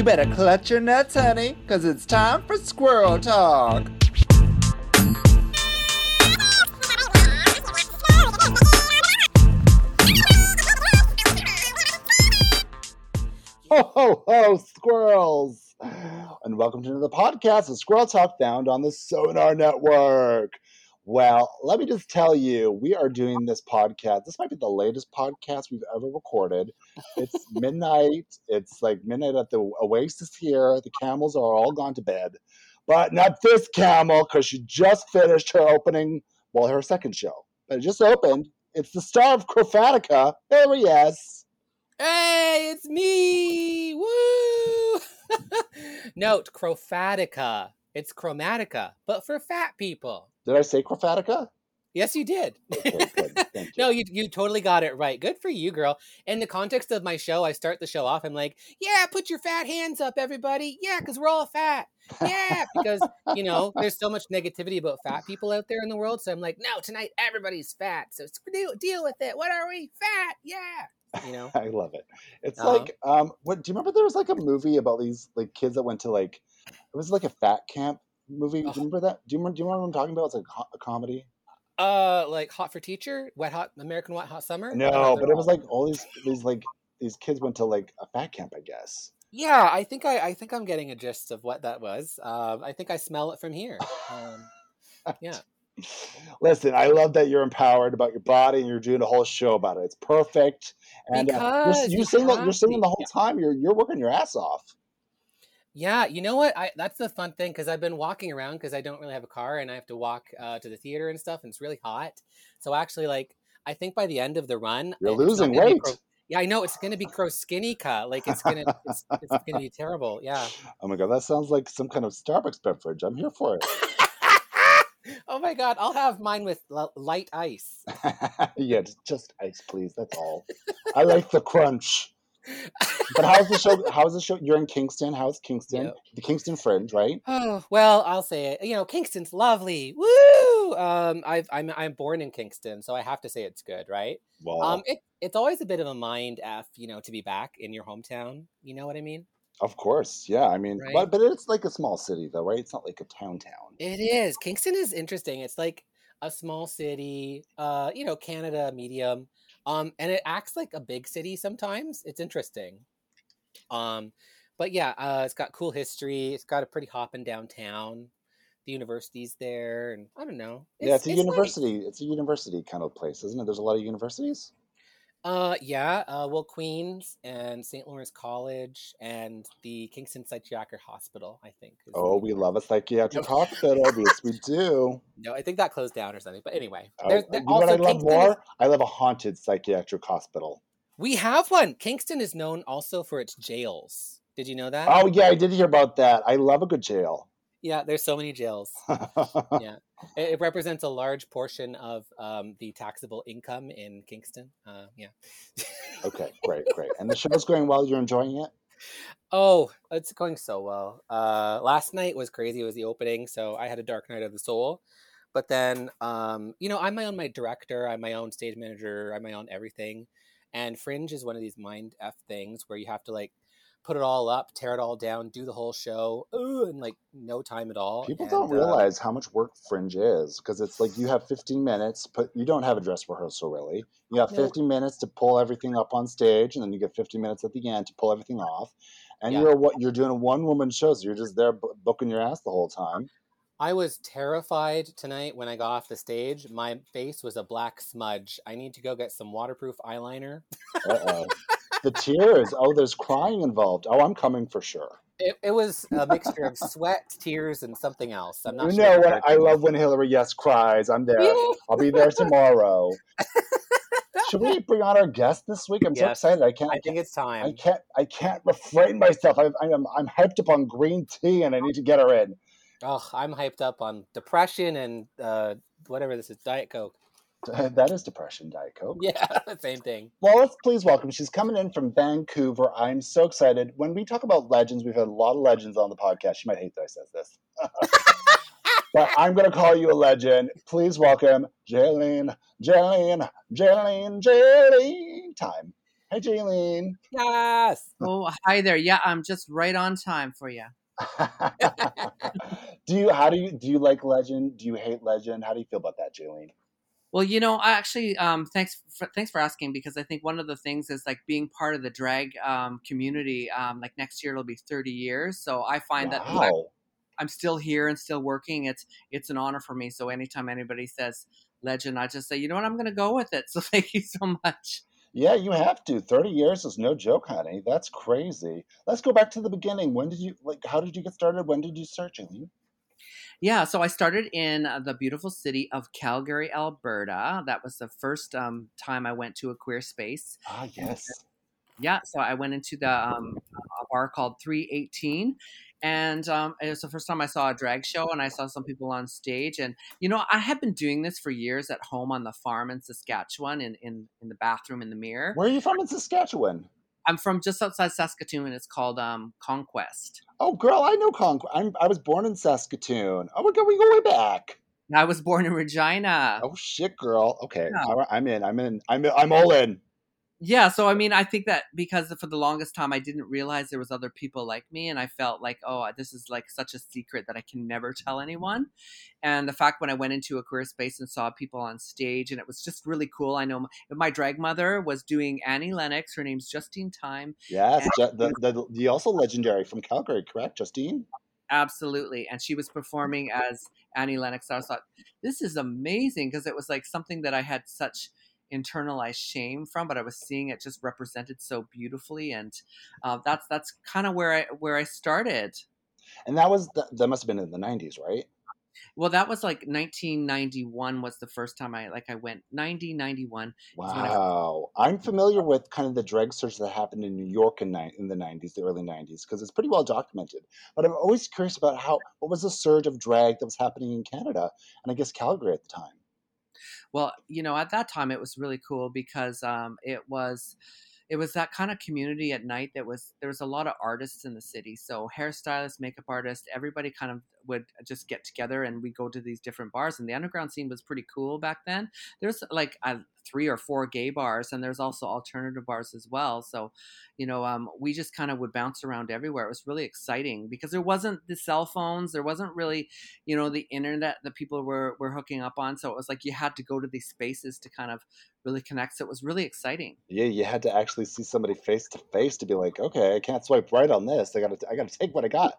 You better clutch your nuts, honey, because it's time for squirrel talk. Ho, ho, ho, squirrels! And welcome to another podcast of Squirrel Talk found on the Sonar Network. Well, let me just tell you, we are doing this podcast. This might be the latest podcast we've ever recorded. It's midnight. It's like midnight at the Oasis here. The camels are all gone to bed, but not this camel because she just finished her opening, well, her second show. But it just opened. It's the star of Chrofatica. There he is. Hey, it's me! Woo! Note, Chrofatica. It's Chromatica, but for fat people. Did I say Chromatica? Yes, you did. Okay, good. Thank you. no, you you totally got it right. Good for you, girl. In the context of my show, I start the show off. I'm like, yeah, put your fat hands up, everybody. Yeah, because we're all fat. Yeah, because you know there's so much negativity about fat people out there in the world. So I'm like, no, tonight everybody's fat. So deal, deal with it. What are we? Fat. Yeah. You know. I love it. It's Uh-huh. like, um, what do you remember? There was like a movie about these like kids that went to like, it was like a fat camp movie. Do you remember that? Do you remember? Do you remember what I'm talking about? It's like a comedy. Uh, like Hot for Teacher, Wet Hot American Wet Hot Summer. No, Uh, but it was like all these these like these kids went to like a fat camp, I guess. Yeah, I think I, I think I'm getting a gist of what that was. Um, I think I smell it from here. Um, yeah. Listen, I love that you're empowered about your body and you're doing a whole show about it. It's perfect. And uh, you're, Because you you sing, the- have you're singing the whole time. You're you're working your ass off. Yeah, you know what? I that's the fun thing because I've been walking around because I don't really have a car and I have to walk uh, to the theater and stuff, and it's really hot. So actually, like, I think by the end of the run, You're losing weight. Yeah, I know it's going to be crow skinny cut. Like it's gonna it's, it's going to be terrible. Yeah. Oh my god, that sounds like some kind of Starbucks beverage. I'm here for it. oh my god, I'll have mine with l- light ice. yeah, just ice, please. That's all. I like the crunch. But how's the show? How's the show? You're in Kingston. How's Kingston? Yep. The Kingston Fringe, right? Oh well, I'll say it. You know, Kingston's lovely. Woo! Um, I've, I'm I'm born in Kingston, so I have to say it's good, right? Well, Um, it, it's always a bit of a mind f, you know, to be back in your hometown. You know what I mean? of course, yeah. I mean, Right. but but it's like a small city, though, right? It's not like a town town. It is. Kingston is interesting. It's like a small city. Uh, you know, Canada medium. Um, and it acts like a big city sometimes. It's interesting. Um, but yeah, uh, it's got cool history. It's got a pretty hopping downtown. The university's there, and I don't know. yeah, it's a nice. university. It's a university kind of place, isn't it? There's a lot of universities. Uh, yeah. Uh, well, Queens and St. Lawrence College and the Kingston Psychiatric Hospital, I think. Oh, we love a psychiatric hospital. yes, we do. No, I think that closed down or something. But anyway, Oh, there's you there, know what I love Kingston is- more? I love a haunted psychiatric hospital. we have one. Kingston is known also for its jails. Did you know that? Oh yeah, I did hear about that. I love a good jail. Yeah, there's so many jails. Yeah, it, it represents a large portion of um, the taxable income in Kingston. Uh, yeah. okay, great, great. And the show's going well. You're enjoying it. Oh, it's going so well. Uh, last night was crazy. It was the opening, so I had a dark night of the soul. But then, um, you know, I'm my own my director. I'm my own stage manager. I'm my own everything. And Fringe is one of these mind f things where you have to like put it all up, tear it all down, do the whole show, ooh, in like no time at all. People And, don't uh, realize how much work Fringe is because it's like you have 15 minutes, but you don't have a dress rehearsal really. You have No. 50 minutes to pull everything up on stage, and then you get 15 minutes at the end to pull everything off. And Yeah. you're what you're doing a one woman show, so you're just there bu- booking your ass the whole time. I was terrified tonight when I got off the stage. My face was a black smudge. I need to go get some waterproof eyeliner. The tears. Oh, there's crying involved. Oh, I'm coming for sure. It, it was a mixture of sweat, tears, and something else. I'm not you sure. know what? I love when Hillary Yes cries. I'm there. I'll be there tomorrow. Should we bring on our guest this week? I'm so excited. I can't. I think it's time. I can't. I can't refrain myself. I, I am. I'm hyped up on green tea, and I need to get her in. Oh, I'm hyped up on depression and uh, whatever this is, Diet Coke. That is depression, Diet Coke. Yeah, same thing. Well, let's please welcome. She's coming in from Vancouver. I'm so excited. When we talk about legends, we've had a lot of legends on the podcast. She might hate that I says this. but I'm going to call you a legend. Please welcome Jaylene, Jaylene, Jaylene, Jaylene. Time. Hi, Jaylene. Yes. Oh, hi there. Yeah, I'm just right on time for you. do you? How do you? Do you like Legend? Do you hate Legend? How do you feel about that, Jaylene? Well, you know, I actually um, thanks for, thanks for asking because I think one of the things is like being part of the drag um, community. Um, like next year it'll be 30 years, so I find that Wow. I'm still here and still working. It's it's an honor for me. So anytime anybody says legend, I just say, you know what, I'm going to go with it. So thank you so much. Yeah, you have to. 30 years is no joke, honey. That's crazy. Let's go back to the beginning. When did you like how did you get started? When did you start, Jaylene? Yeah, so I started in uh, the beautiful city of Calgary, Alberta. That was the first um, time I went to a queer space. Ah, yes. Yeah, so I went into the um, a bar called 318. And um, it was the first time I saw a drag show, and I saw some people on stage. And you know, I had been doing this for years at home on the farm in Saskatchewan, in in, in the bathroom in the mirror. Where are you from in Saskatchewan? I'm from just outside Saskatoon. And it's called um, Conquest. Oh, girl, I know Conquest. I'm I was born in Saskatoon. Oh my god, we go way back. I was born in Regina. Oh shit, girl. Okay, Yeah. I'm in. I'm in. I'm I'm all in. Yeah, so I mean, I think that because for the longest time I didn't realize there was other people like me, and I felt like, oh, this is like such a secret that I can never tell anyone. And the fact when I went into a queer space and saw people on stage, and it was just really cool. I know my, my drag mother was doing Annie Lennox. Her name's Justine Time. Yes, Ju- the, the the also legendary from Calgary, correct, Justine? Absolutely. And she was performing as Annie Lennox. I was thought, this is amazing because it was like something that I had such internalized shame from, but I was seeing it just represented so beautifully. And uh, that's that's kind of where I where I started. And that was the, that must have been in the '90s, right? Well, that was like 1991 was the first time I like I went 90 91. when I- Wow, I'm familiar with kind of the drag surge that happened in New York in, ni- in the '90s, the early '90s, because it's pretty well documented. But I'm always curious about how what was the surge of drag that was happening in Canada and I guess Calgary at the time. Well, you know, at that time it was really cool because um, it was it was that kind of community at night that was there was a lot of artists in the city. So hairstylists, makeup artists, everybody kind of would just get together and we go to these different bars. And the underground scene was pretty cool back then. There's like uh, three or four gay bars, and there's also alternative bars as well. So, you know, um, we just kind of would bounce around everywhere. It was really exciting because there wasn't the cell phones, there wasn't really, you know, the internet that people were were hooking up on. So it was like you had to go to these spaces to kind of really connect. So it was really exciting. Yeah, you had to actually see somebody face to face to be like, okay, I can't swipe right on this. I got to I got to take what I got.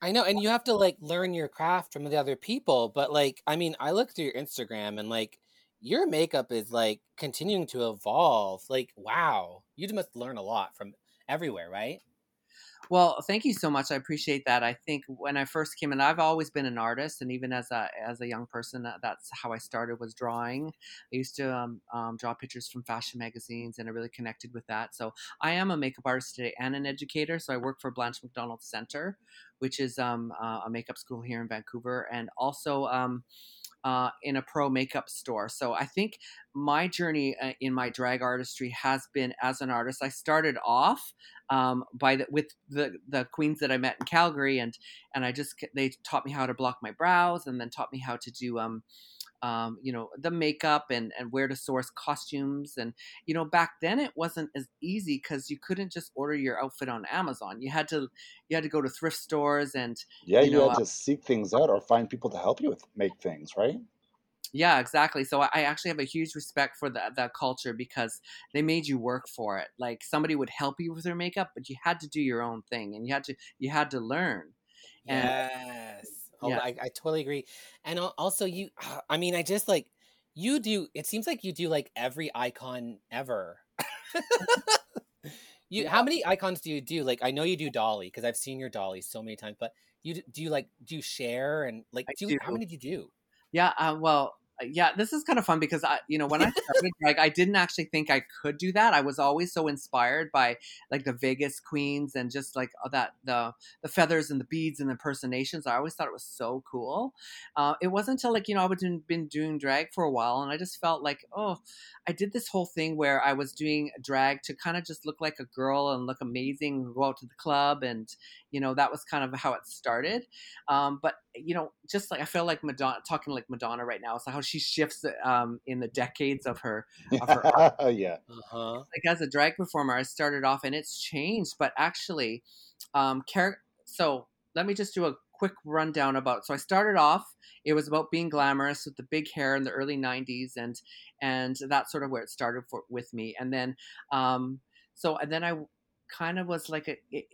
I know, and you have to like learn your craft from the other people. But like, I mean, I look through your Instagram and like your makeup is like continuing to evolve. Like, wow, you must learn a lot from everywhere, right? Well, thank you so much. I appreciate that. I think when I first came in, I've always been an artist, and even as a as a young person, that's how I started was drawing. I used to um, um, draw pictures from fashion magazines, and I really connected with that. So I am a makeup artist today and an educator. So I work for Blanche Macdonald Center, which is um, uh, a makeup school here in Vancouver, and also. Uh, in a pro makeup store. So I think my journey uh, in my drag artistry has been as an artist. I started off um, by the, with the the queens that I met in Calgary, and and I just they taught me how to block my brows, and then taught me how to do um, um, you know the makeup and and where to source costumes, and you know back then it wasn't as easy because you couldn't just order your outfit on Amazon. You had to you had to go to thrift stores and Yeah, You you, know, had to seek things out or find people to help you with make things, right? Yeah, exactly. So I I actually have a huge respect for that that culture because they made you work for it. Like somebody would help you with your makeup, but you had to do your own thing, and you had to you had to learn. And- Yes. Oh, Yeah. I, I totally agree. And also, you, I mean, I just like, you do, it seems like you do like every icon ever. you, how many icons do you do? Like, I know you do Dolly because I've seen your Dolly so many times, but you do you like, do you share and like, do, you, how many do you do? Yeah, uh, well, yeah, this is kind of fun because I, you know, when I started drag, I didn't actually think I could do that. I was always so inspired by like the Vegas queens and just like uh, that the the feathers and the beads and the impersonations. I always thought it was so cool. Uh, it wasn't until like you know I had been, been doing drag for a while, and I just felt like oh, I did this whole thing where I was doing drag to kind of just look like a girl and look amazing, and go out to the club, and you know that was kind of how it started. Um, but you know, just like I feel like Madonna talking like Madonna right now, so how she shifts um, in the decades of her. Of her yeah. Uh-huh. like as a drag performer, I started off and it's changed, but actually, um, char- so let me just do a quick rundown about. So I started off, it was about being glamorous with the big hair in the early '90s, and and that's sort of where it started for with me. And then, um, so and then I kind of was like a. It,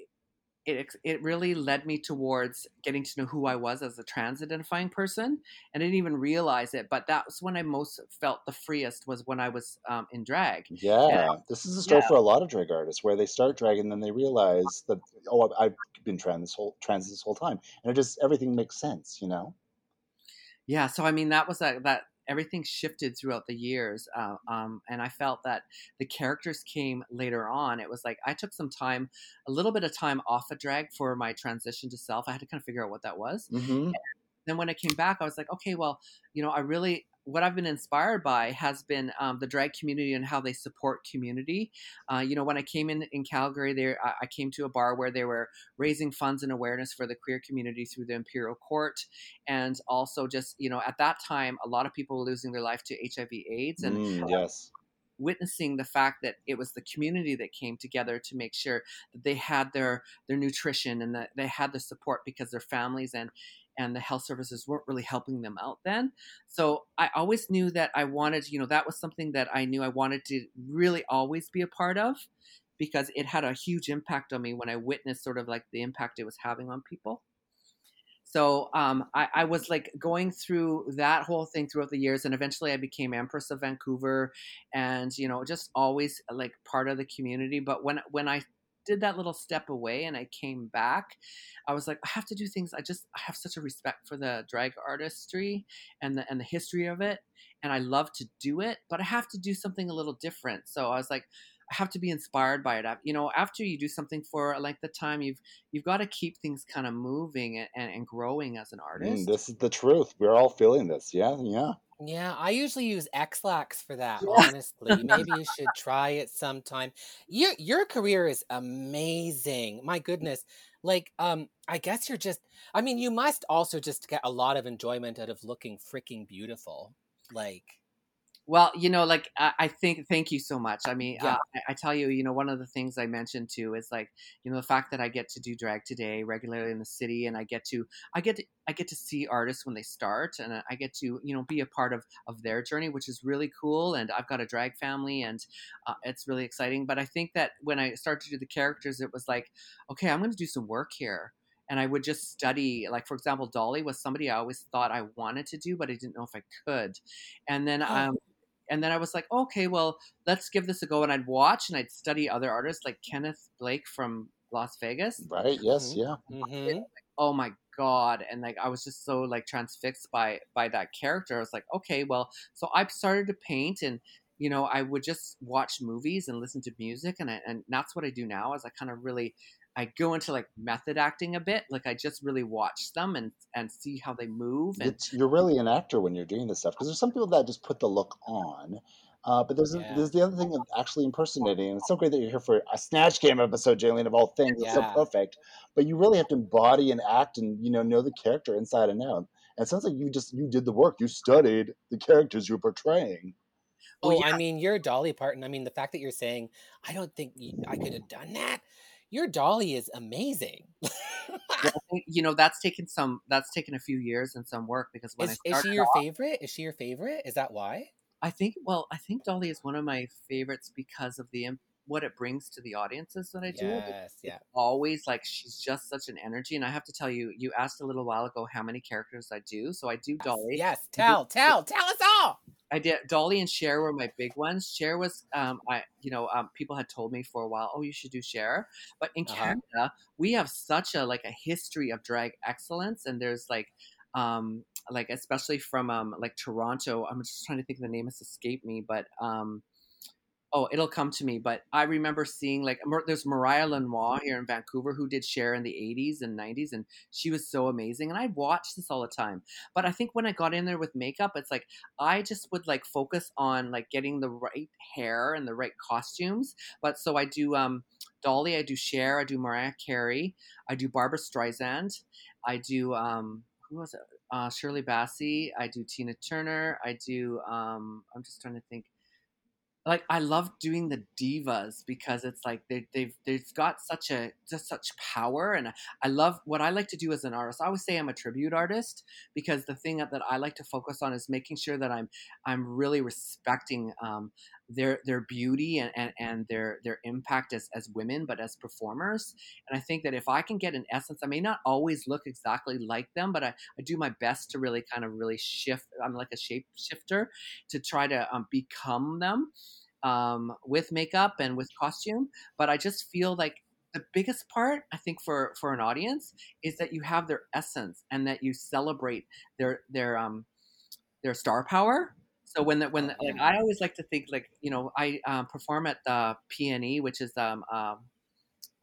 it, it really led me towards getting to know who I was as a trans identifying person. And I didn't even realize it, but that was when I most felt the freest was when I was um, in drag. Yeah, And- this is a story yeah. for a lot of drag artists where they start drag and then they realize that oh, I've I've been trans this whole trans this whole time, and it just everything makes sense, you know. Yeah, so I mean that was a, that everything shifted throughout the years, uh, um, and I felt that the characters came later on. It was like I took some time, a little bit of time off of drag for my transition to self. I had to kind of figure out what that was. Mm-hmm. then when I came back, I was like, okay, well, you know, I really what I've been inspired by has been um, the drag community and how they support community. Uh, you know, when I came in in Calgary, there I, I came to a bar where they were raising funds and awareness for the queer community through the Imperial Court, and also just you know at that time, a lot of people were losing their life to HIV/AIDS, and Mm, yes. witnessing the fact that it was the community that came together to make sure that they had their their nutrition and that they had the support because their families and and the health services weren't really helping them out then so i always knew that i wanted you know that was something that i knew i wanted to really always be a part of because it had a huge impact on me when i witnessed sort of like the impact it was having on people so um, I, I was like going through that whole thing throughout the years, and eventually I became Empress of Vancouver, and you know just always like part of the community. But when when I did that little step away and I came back, I was like, I have to do things. I just I have such a respect for the drag artistry and the and the history of it, and I love to do it, but I have to do something a little different. So I was like. I have to be inspired by it. You know, after you do something for a length of time, you've you've got to keep things kind of moving and, and, and growing as an artist. Mm, this is the truth. We're all feeling this. Yeah, yeah. Yeah, I usually use Ex-Lax for that. Yeah. Honestly, maybe you should try it sometime. Your your career is amazing. My goodness, like um, I guess you're just. I mean, you must also just get a lot of enjoyment out of looking freaking beautiful. Like, Well, you know, like I, I think, thank you so much. I mean, Yeah. uh, I, I tell you, you know, one of the things I mentioned too is like, you know, the fact that I get to do drag today regularly in the city, and I get to, I get to, I get to see artists when they start, and I get to, you know, be a part of of their journey, which is really cool. And I've got a drag family, and uh, it's really exciting. But I think that when I started to do the characters, it was like, okay, I'm going to do some work here. And I would just study, like for example, Dolly was somebody I always thought I wanted to do, but I didn't know if I could. And then Oh. um, and then I was like, okay, well, let's give this a go. And I'd watch and I'd study other artists like Kenneth Blake from Las Vegas. Right. Yes. Mhm. Yeah. hmm Oh my god! And like I was just so like transfixed by by that character. I was like, okay, well, so I started to paint and. You know, I would just watch movies and listen to music, and I, and that's what I do now. Is I kind of really, I go into like method acting a bit. Like I just really watch them and and see how they move. And It's, you're really an actor when you're doing this stuff because there's some people that just put the look on. Uh, but there's Yeah. there's the other thing of actually impersonating, and it's so great that you're here for a Snatch Game episode, Jaylene, of all things. It's so perfect. But you really have to embody and act, and you know know the character inside and out. And it sounds like you just you did the work. You studied the characters you're portraying. Well, Oh, yeah. I mean, your Dolly Parton. I mean, the fact that you're saying, I don't think I could have done that. Your Dolly is amazing. Well, I think, you know that's taken some that's taken a few years and some work because when is, is she your off- favorite? Is she your favorite? Is that why? I think well I think Dolly is one of my favorites because of the what it brings to the audiences that I do. Yes, yeah. Always like she's just such an energy, and I have to tell you, you asked a little while ago how many characters I do, so I do Dolly. Yes, tell, tell, tell us all. I did Dolly and Cher were my big ones. Cher was, um, I you know, um, people had told me for a while, oh, you should do Cher. But in Uh-huh. Canada, we have such a like a history of drag excellence, and there's like, um, like especially from um like Toronto. I'm just trying to think the name has escaped me, but um. Oh, it'll come to me. But I remember seeing like there's Mariah Lenoir here in Vancouver who did Cher in the 80s and 90s, and she was so amazing. And I watched this all the time. But I think when I got in there with makeup, it's like I just would like focus on like getting the right hair and the right costumes. But so I do um Dolly, I do Cher, I do Mariah Carey, I do Barbra Streisand, I do um who was it? uh, Shirley Bassey. I do Tina Turner. I do. Um, I'm just trying to think like I love doing the divas because it's like they, they've they've got such a just such power, and I love what I like to do as an artist. I always say I'm a tribute artist because the thing that I like to focus on is making sure that I'm I'm really respecting um, their their beauty and, and, and their their impact as, as women, but as performers. And I think that if I can get an essence, I may not always look exactly like them, but I, I do my best to really kind of really shift. I'm like a shape shifter to try to um, become them um, with makeup and with costume. But I just feel like the biggest part I think for for an audience is that you have their essence and that you celebrate their their um their star power so when the, when the, like I always like to think like you know I um, perform at the PNE, which is um, um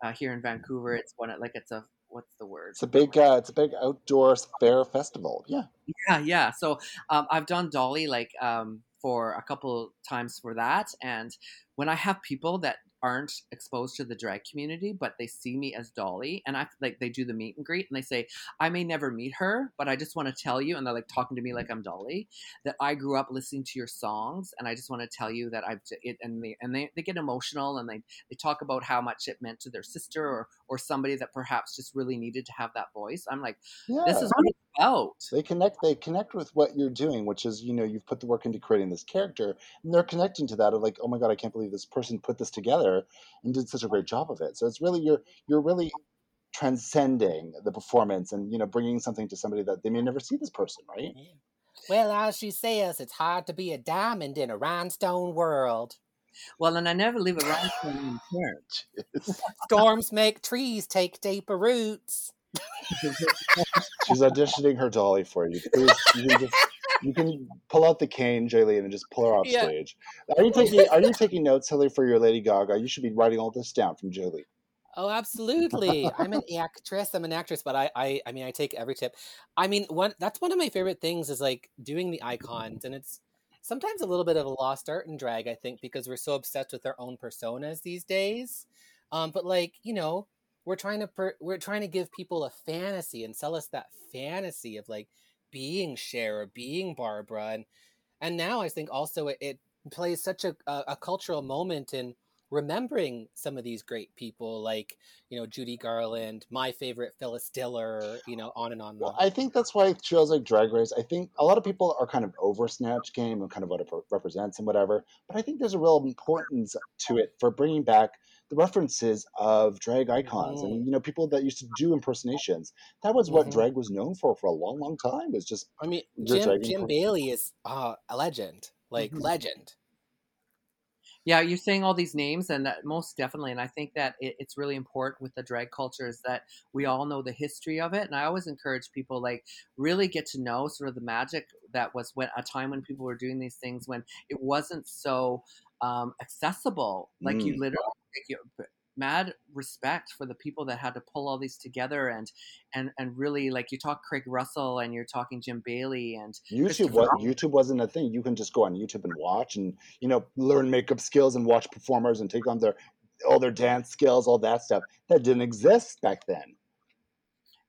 uh, here in Vancouver. It's one like it's a what's the word? It's a big uh, it's a big outdoor fair festival. Yeah. Yeah, yeah. So um, I've done Dolly like um, for a couple times for that, and when I have people that aren't exposed to the drag community, but they see me as Dolly, and I like they do the meet and greet, and they say, "I may never meet her, but I just want to tell you," and they're like talking to me like I'm Dolly, that I grew up listening to your songs, and I just want to tell you that I've it, and they and they, they get emotional, and they they talk about how much it meant to their sister or or somebody that perhaps just really needed to have that voice. I'm like, yeah. this is about. They connect. They connect with what you're doing, which is you know you've put the work into creating this character, and they're connecting to that of like, oh my god, I can't believe this person put this together and did such a great job of it. So it's really you're you're really transcending the performance and you know bringing something to somebody that they may never see this person, right? Yeah. Well, as she says, it's hard to be a diamond in a rhinestone world. Well, and I never leave a rhinestone in church. Storms make trees take deeper roots. She's auditioning her dolly for you. Please, you can just you can pull out the cane, Jaylene, and just pull her off yeah. stage. Are you taking Are you taking notes, Hilly, for your Lady Gaga? You should be writing all this down from Jaylene. Oh, absolutely. I'm an actress. I'm an actress, but I, I, I mean, I take every tip. I mean, one that's one of my favorite things is like doing the icons, and it's sometimes a little bit of a lost art in drag. I think because we're so obsessed with our own personas these days. Um, but like you know, we're trying to per- we're trying to give people a fantasy and sell us that fantasy of like being Cher or being Barbara, and and now I think also it, it plays such a, a, a cultural moment in remembering some of these great people like you know Judy Garland, my favorite Phyllis Diller, you know, on and on. And on. Well, I think that's why shows like Drag Race. I think a lot of people are kind of over Snatch Game and kind of what it represents and whatever. But I think there's a real importance to it for bringing back the references of drag icons mm-hmm. and you know people that used to do impersonations. That was what mm-hmm. drag was known for for a long, long time. Was just I mean, Jim, Jim Bailey is uh, a legend, like mm-hmm. legend yeah, you're saying all these names, and that most definitely. And I think that it, it's really important with the drag culture is that we all know the history of it. And I always encourage people like really get to know sort of the magic that was when a time when people were doing these things when it wasn't so um, accessible. Like mm. you literally, like you, mad respect for the people that had to pull all these together and and and really like you talk Craig Russell and you're talking Jim Bailey and YouTube what YouTube wasn't a thing. You can just go on YouTube and watch and you know learn makeup skills and watch performers and take on their all their dance skills, all that stuff. That didn't exist back then.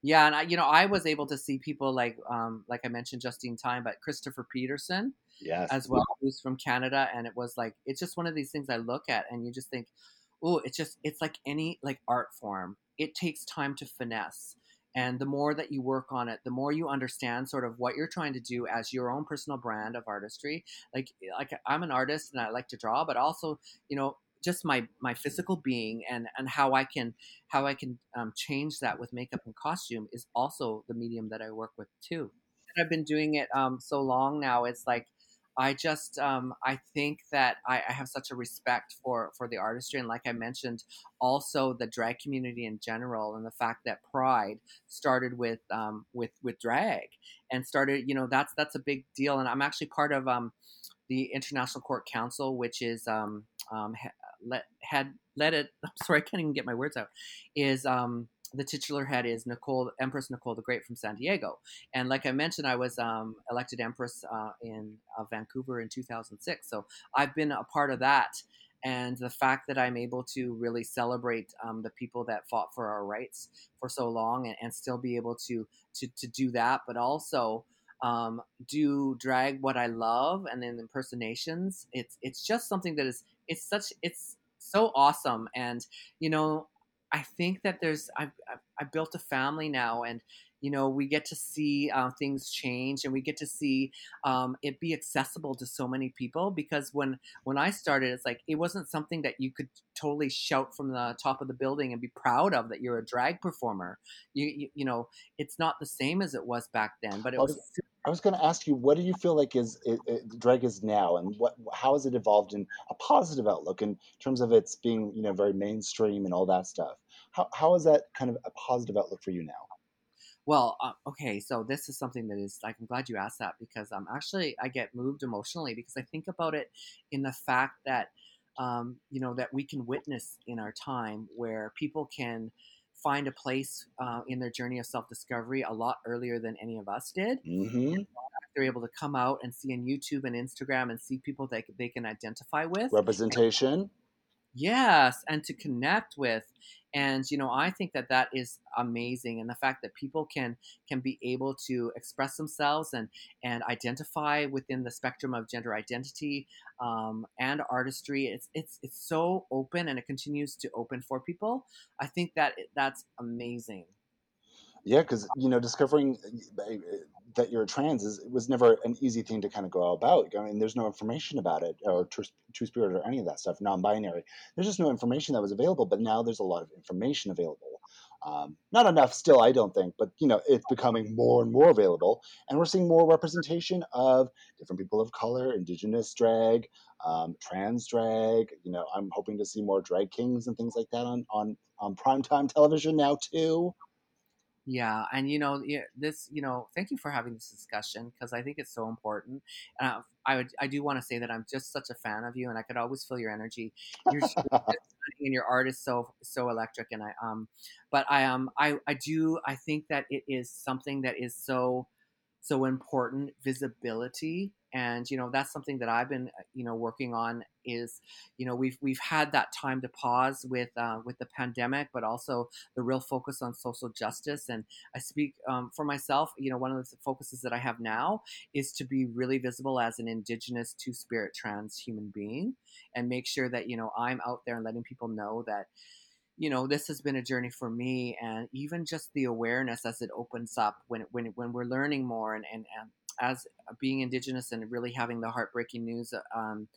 Yeah, and I, you know, I was able to see people like, um, like I mentioned, Justine Time, but Christopher Peterson, yes, as well, who's from Canada, and it was like, it's just one of these things I look at, and you just think, oh, it's just it's like any like art form. It takes time to finesse. And the more that you work on it, the more you understand sort of what you're trying to do as your own personal brand of artistry. Like like I'm an artist and I like to draw, but also, you know, just my my physical being and and how I can how I can um, change that with makeup and costume is also the medium that I work with too. And I've been doing it um, so long now. It's like I just um, I think that I, I, have such a respect for for the artistry and like I mentioned, also the drag community in general and the fact that Pride started with um, with with drag and started you know that's that's a big deal and I'm actually part of um, the International Court Council, which is um, um, let had let it. I'm sorry, I can't even get my words out. Is um, the titular head is Nicole Empress Nicole the Great from San Diego, and like I mentioned, I was um, elected Empress uh, in uh, Vancouver in 2006. So I've been a part of that, and the fact that I'm able to really celebrate um, the people that fought for our rights for so long, and, and still be able to to to do that, but also um, do drag what I love and then impersonations. It's it's just something that is it's such it's so awesome and you know I think that there's I've, I've, built a family now and you know we get to see uh, things change and we get to see um, it be accessible to so many people because when when i started it's like it wasn't something that you could totally shout from the top of the building and be proud of that you're a drag performer you you, you know it's not the same as it was back then but it was I was going to ask you, what do you feel like is it, it, drag is now, and what how has it evolved in a positive outlook in terms of its being you know very mainstream and all that stuff? How how is that kind of a positive outlook for you now? Well, uh, okay, so this is something that is like I'm glad you asked that because I'm um actually I get moved emotionally because I think about it in the fact that um you know that we can witness in our time where people can find a place uh, in their journey of self discovery a lot earlier than any of us did. Mm-hmm. They're able to come out and see on YouTube and Instagram and see people that they can identify with. Representation. Yes, and to connect with and you know i think that that is amazing and the fact that people can can be able to express themselves and and identify within the spectrum of gender identity um, and artistry it's it's it's so open and it continues to open for people i think that that's amazing. Yeah because you know discovering uh, that you're trans is was never an easy thing to kind of go about. I mean, there's no information about it or two spirit or any of that stuff. Non-binary. There's just no information that was available. But now there's a lot of information available. Um, not enough still, I don't think, but you know, it's becoming more and more available, and we're seeing more representation of different people of color, indigenous drag, um, trans drag. You know, I'm hoping to see more drag kings and things like that on on on primetime television now too. Yeah, and you know this. You know, thank you for having this discussion because I think it's so important. Uh, I would, I do want to say that I'm just such a fan of you, and I could always feel your energy. You're and your art is so so electric, and I um, but I um, I I do I think that it is something that is so so important visibility and you know that's something that i've been uh, you know working on is you know we've we've had that time to pause with uh, with the pandemic but also the real focus on social justice and i speak um, for myself you know one of the focuses that i have now is to be really visible as an indigenous two spirit trans human being and make sure that you know i'm out there and letting people know that you know this has been a journey for me and even just the awareness as it opens up when when when we're learning more and and, and as being indigenous and really having the heartbreaking news um,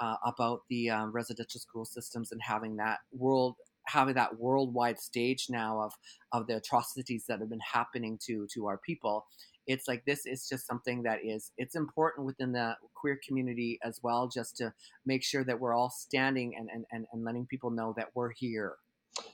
uh, about the um, residential school systems and having that world having that worldwide stage now of of the atrocities that have been happening to to our people it's like this is just something that is it's important within the queer community as well just to make sure that we're all standing and and, and, and letting people know that we're here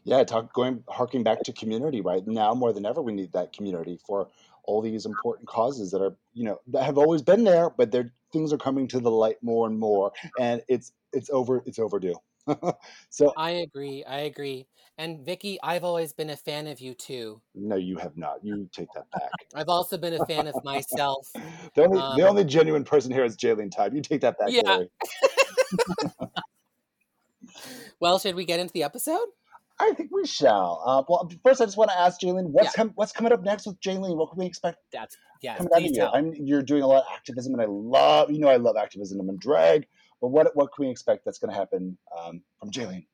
yeah, talk going harking back to community right now more than ever. We need that community for all these important causes that are you know that have always been there, but they're things are coming to the light more and more, and it's it's over it's overdue. so I agree. I agree. And Vicky, I've always been a fan of you too. No, you have not. You take that back. I've also been a fan of myself. the only um, the only genuine person here is Jaylene Todd. You take that back. Yeah. well, should we get into the episode? I think we shall. Uh, well, first, I just want to ask Jaylene, what's yeah. com- what's coming up next with Jaylene? What can we expect? That's yeah. Coming out of you? I'm, you're doing a lot of activism, and I love you know I love activism and drag. But what what can we expect that's going to happen um, from Jaylene?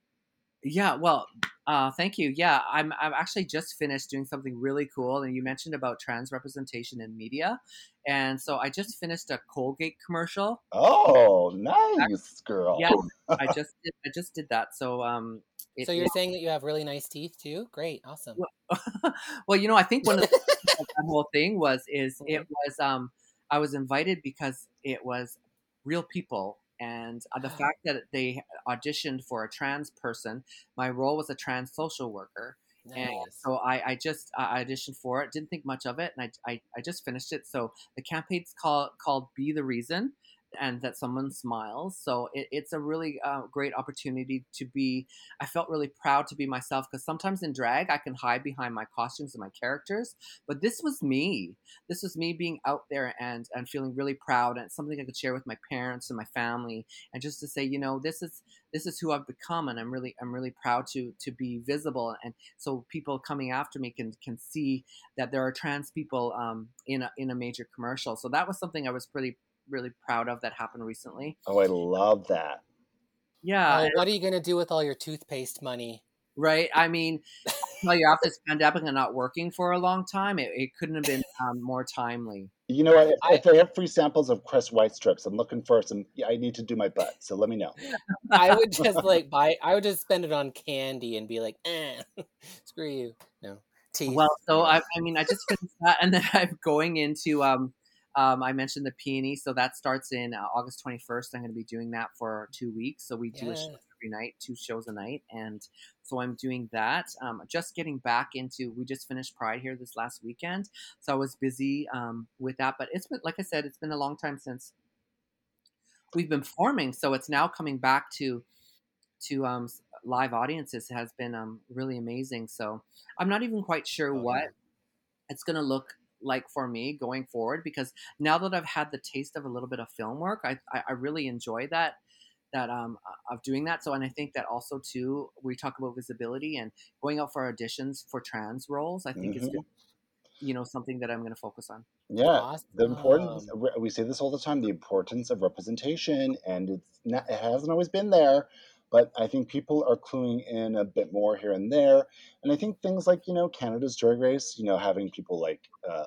Yeah, well, uh, thank you. Yeah, I'm I'm actually just finished doing something really cool, and you mentioned about trans representation in media, and so I just finished a Colgate commercial. Oh, nice, girl. Yeah, I just did, I just did that. So um, it, so you're it, saying that you have really nice teeth too? Great, awesome. Well, well you know, I think one of the that whole thing was is mm-hmm. it was um I was invited because it was real people and uh, the fact that they auditioned for a trans person. My role was a trans social worker. Nice. And so I, I just uh, auditioned for it. Didn't think much of it, and I, I, I just finished it. So the campaign's called called "Be the Reason," and that someone smiles. So it, it's a really uh, great opportunity to be. I felt really proud to be myself because sometimes in drag I can hide behind my costumes and my characters, but this was me. This was me being out there and and feeling really proud and something I could share with my parents and my family and just to say, you know, this is this is who I've become and I'm really I'm really proud to to be visible and so people coming after me can can see that there are trans people um, in a in a major commercial. So that was something I was pretty really proud of that happened recently. Oh, I love that. Yeah. Oh, what are you gonna do with all your toothpaste money? Right. I mean, tell you after this pandemic and not working for a long time, it, it couldn't have been um, more timely. You know what? If, I- if they have free samples of Crest Whitestrips, I'm looking for some. Yeah, I need to do my butt, so let me know. I would just like buy. I would just spend it on candy and be like, eh, screw you. No teeth. Well, so. I, I mean, I just finished that, and then I'm going into. Um, um, I mentioned the PNE, so that starts in uh, August 21st. I'm going to be doing that for two weeks. So we do a show every night, two shows a night, and so I'm doing that. Um, just getting back into. We just finished Pride here this last weekend, so I was busy um, with that. But it's been, like I said, it's been a long time since we've been forming, so it's now coming back to to um, live audiences has been um, really amazing. So I'm not even quite sure Oh, what yeah. it's going to look like for me going forward because now that I've had the taste of a little bit of film work, I, I, I really enjoy that that um of doing that. So and I think that also too we talk about visibility and going out for auditions for trans roles. I think is Mhm. you know something that I'm going to focus on. Yeah, the importance. We- We say this all the time: the importance of representation, and it's not. It hasn't always been there, but I think people are cluing in a bit more here and there. And I think things like you know Canada's Drag Race, you know, having people like uh, uh,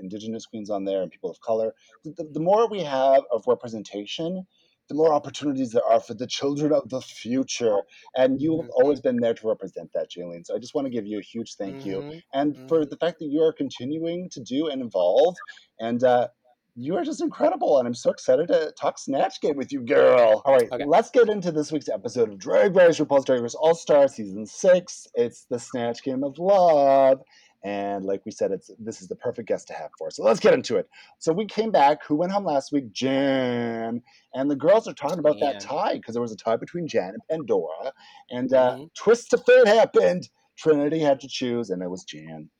Indigenous queens on there and people of color. The, the more we have of representation, the more opportunities there are for the children of the future. And you've Mhm. always been there to represent that, Jaylene. So I just want to give you a huge thank you Mhm. and for Mhm. the fact that you are continuing to do and evolve. And uh, you are just incredible. And I'm so excited to talk Snatch Game with you, girl. All right, Okay. let's get into this week's episode of Drag Race RuPaul's Drag Race All Star Season 6. It's the Snatch Game of Love. And like we said, it's this is the perfect guest to have for us. So let's get into it. So we came back. Who went home last week? Jan. And the girls are talking about that tie because there was a tie between Jan and Pandora. And uh, Mhm. twist of fate happened. Trinity had to choose, and it was Jan.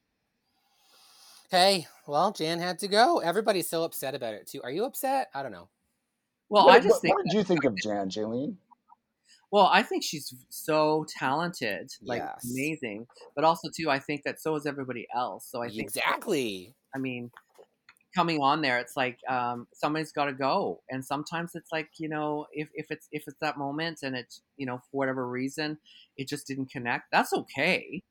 Hey, well, Jan had to go. Everybody's so upset about it too. Are you upset? I don't know. Well, what, I just what- think what did you think of Jan, Jaylene? Well, I think she's so talented, like Yes. amazing. But also too, I think that so is everybody else. So I think exactly. I mean, coming on there, it's like um, somebody's got to go, and sometimes it's like you know, if if it's if it's that moment and it's you know for whatever reason it just didn't connect, that's okay.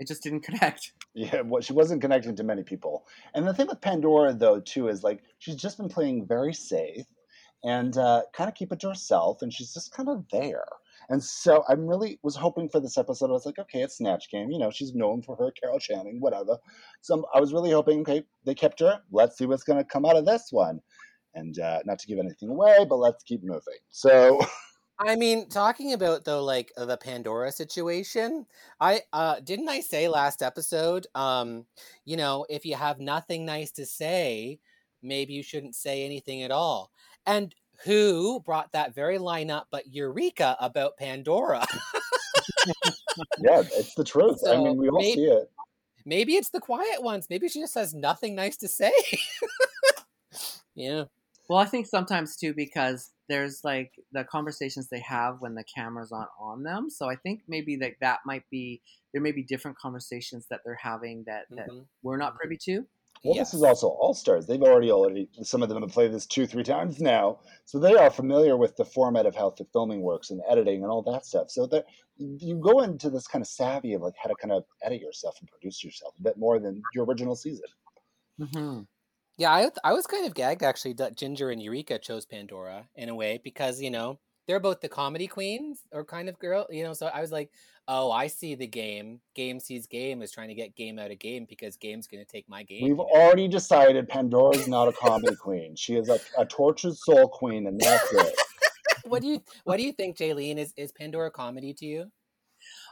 It just didn't connect. Yeah, well, she wasn't connecting to many people. And the thing with Pandora, though, too, is like she's just been playing very safe and uh, kind of keep it to herself, and she's just kind of there. And so I'm really was hoping for this episode. I was like, okay, it's Snatch Game. You know, she's known for her Carol Channing, whatever. So I'm- I was really hoping, okay, they kept her. Let's see what's going to come out of this one. And uh, not to give anything away, but let's keep moving. So I mean, talking about though, like the Pandora situation, I uh didn't I say last episode, um, you know, if you have nothing nice to say, maybe you shouldn't say anything at all. And who brought that very line up but Eureka about Pandora? yeah, it's the truth. I mean, we all maybe- see it. maybe it's the quiet ones. Maybe she just has nothing nice to say. yeah. Well, I think sometimes too because there's like the conversations they have when the camera's aren't on them. So I think maybe that that might be there may be different conversations that they're having that that mhm. we're not privy to. Well, Yes. this is also All Stars. They've already already some of them have played this two, three times now, so they are familiar with the format of how the filming works and editing and all that stuff. So that you go into this kind of savvy of like how to kind of edit yourself and produce yourself a bit more than your original season. Mm-hmm. Yeah, I I was kind of gagged actually that Ginger and Eureka chose Pandora in a way because you know they're both the comedy queens or kind of girl, you know. So I was like, oh, I see the game. Game sees game is trying to get game out of game because game's going to take my game. We've you know? already decided Pandora's not a comedy queen. She is a, a tortured soul queen, and that's it. what do you What do you think, Jaylene? Is is Pandora comedy to you?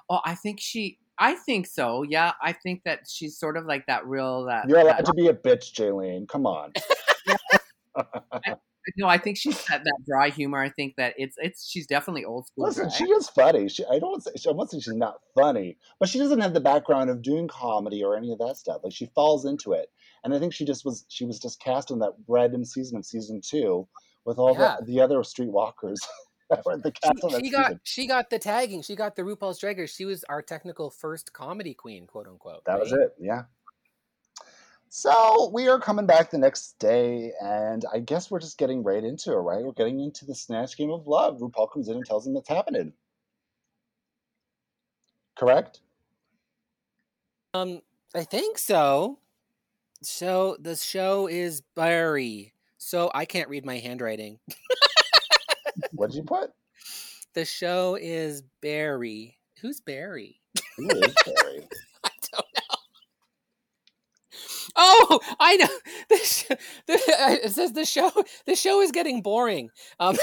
Oh, I think she. I think so. Yeah, I think that she's sort of like that real that. You're that allowed to be a bitch, Jaylene. Come on. I no, I think she's that, that dry humor. I think that it's it's she's definitely old school. Listen, dry. she is funny. She, I don't say, I won't say she's not funny, but she doesn't have the background of doing comedy or any of that stuff. Like she falls into it, and I think she just was she was just cast in that random season of season two with all Yeah. the the other streetwalkers. the She, that she got season. she got the tagging. She got the RuPaul's Drag Race. She was our technical first comedy queen, quote unquote. That was it. Yeah. So we are coming back the next day, and I guess we're just getting right into it, right? We're getting into the snatch game of love. RuPaul comes in and tells them what's happening. Correct? Um, I think so. So the show is Barry. So I can't read my handwriting. What'd you put? The show is Barry. Who's Barry? Who is Barry? I don't know. Oh, I know. The sh- the, uh, it says the show. The show is getting boring. Um,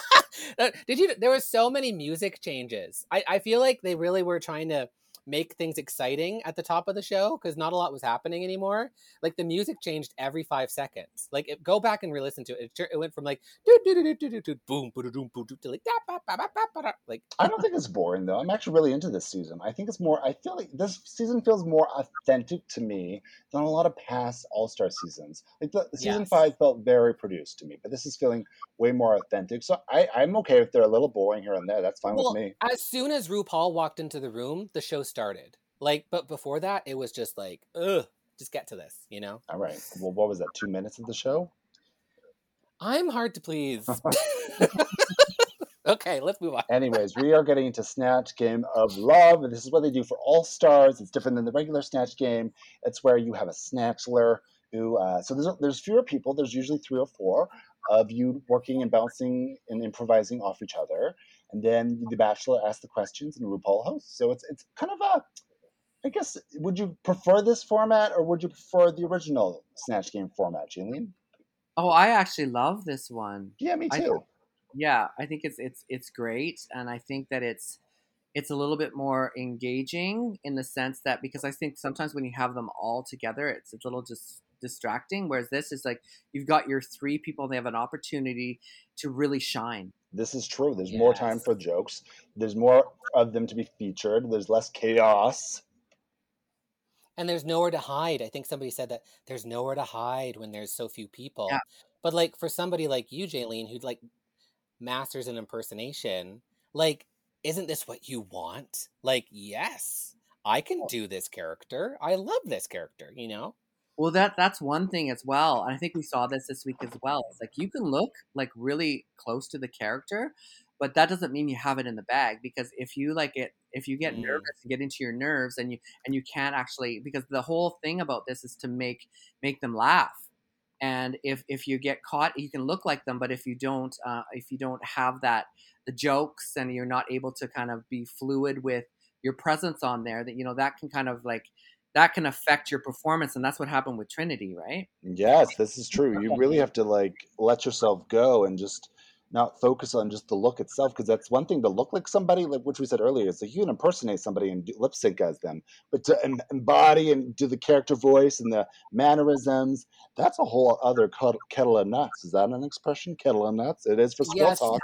uh, did you? There were so many music changes. I, I feel like they really were trying to make things exciting at the top of the show because not a lot was happening anymore. Like the music changed every five seconds. Like it, go back and re-listen to it. It, it went from like do do do do do do boom boom boom to like da, ba, ba, ba, ba, ba, da. like I don't think it's boring though. I'm actually really into this season. I think it's more. I feel like this season feels more authentic to me than a lot of past All Star seasons. Like the season Yes. five felt very produced to me, but this is feeling way more authentic. So I, I'm okay if they're a little boring here and there. That's fine Well, with me. as soon as RuPaul walked into the room, the show started. Like, but before that, it was just like, ugh, just get to this, you know? All right. Well, what was that? Two minutes of the show? I'm hard to please. okay, let's move on. Anyways, we are getting into Snatch Game of Love, and this is what they do for All Stars. It's different than the regular Snatch game. It's where you have a snatchler who. Uh, so there's there's fewer people. There's usually three or four of you working and bouncing and improvising off each other, and then the Bachelor asks the questions and RuPaul hosts. So it's it's kind of a. I guess would you prefer this format or would you prefer the original Snatch Game format, Julian? Oh, I actually love this one. Yeah, me I too. Yeah, I think it's it's it's great, and I think that it's it's a little bit more engaging in the sense that because I think sometimes when you have them all together, it's a little just distracting. Whereas this is like you've got your three people; they have an opportunity to really shine. This is true. There's more time for jokes. There's more of them to be featured. There's less chaos. And there's nowhere to hide. I think somebody said that there's nowhere to hide when there's so few people. Yeah. But like for somebody like you, Jaylene, who like masters an impersonation, like, isn't this what you want? Like, yes, I can oh. do this character. I love this character, you know? Well, that that's one thing as well. And I think we saw this this week as well. It's like you can look like really close to the character, but that doesn't mean you have it in the bag because if you like it, if you get Mm. nervous and get into your nerves and you and you can't actually because the whole thing about this is to make make them laugh. And if if you get caught, you can look like them, but if you don't, uh, if you don't have that the jokes and you're not able to kind of be fluid with your presence on there, that you know that can kind of like that can affect your performance and that's what happened with trinity right Yes, this is true. You really have to like let yourself go and just not focus on just the look itself because that's one thing to look like somebody like which we said earlier is like you can impersonate somebody and do, lip sync as them but to em- embody and do the character voice and the mannerisms that's a whole other kettle of nuts is that an expression kettle of nuts it is for squirrel Yes. talk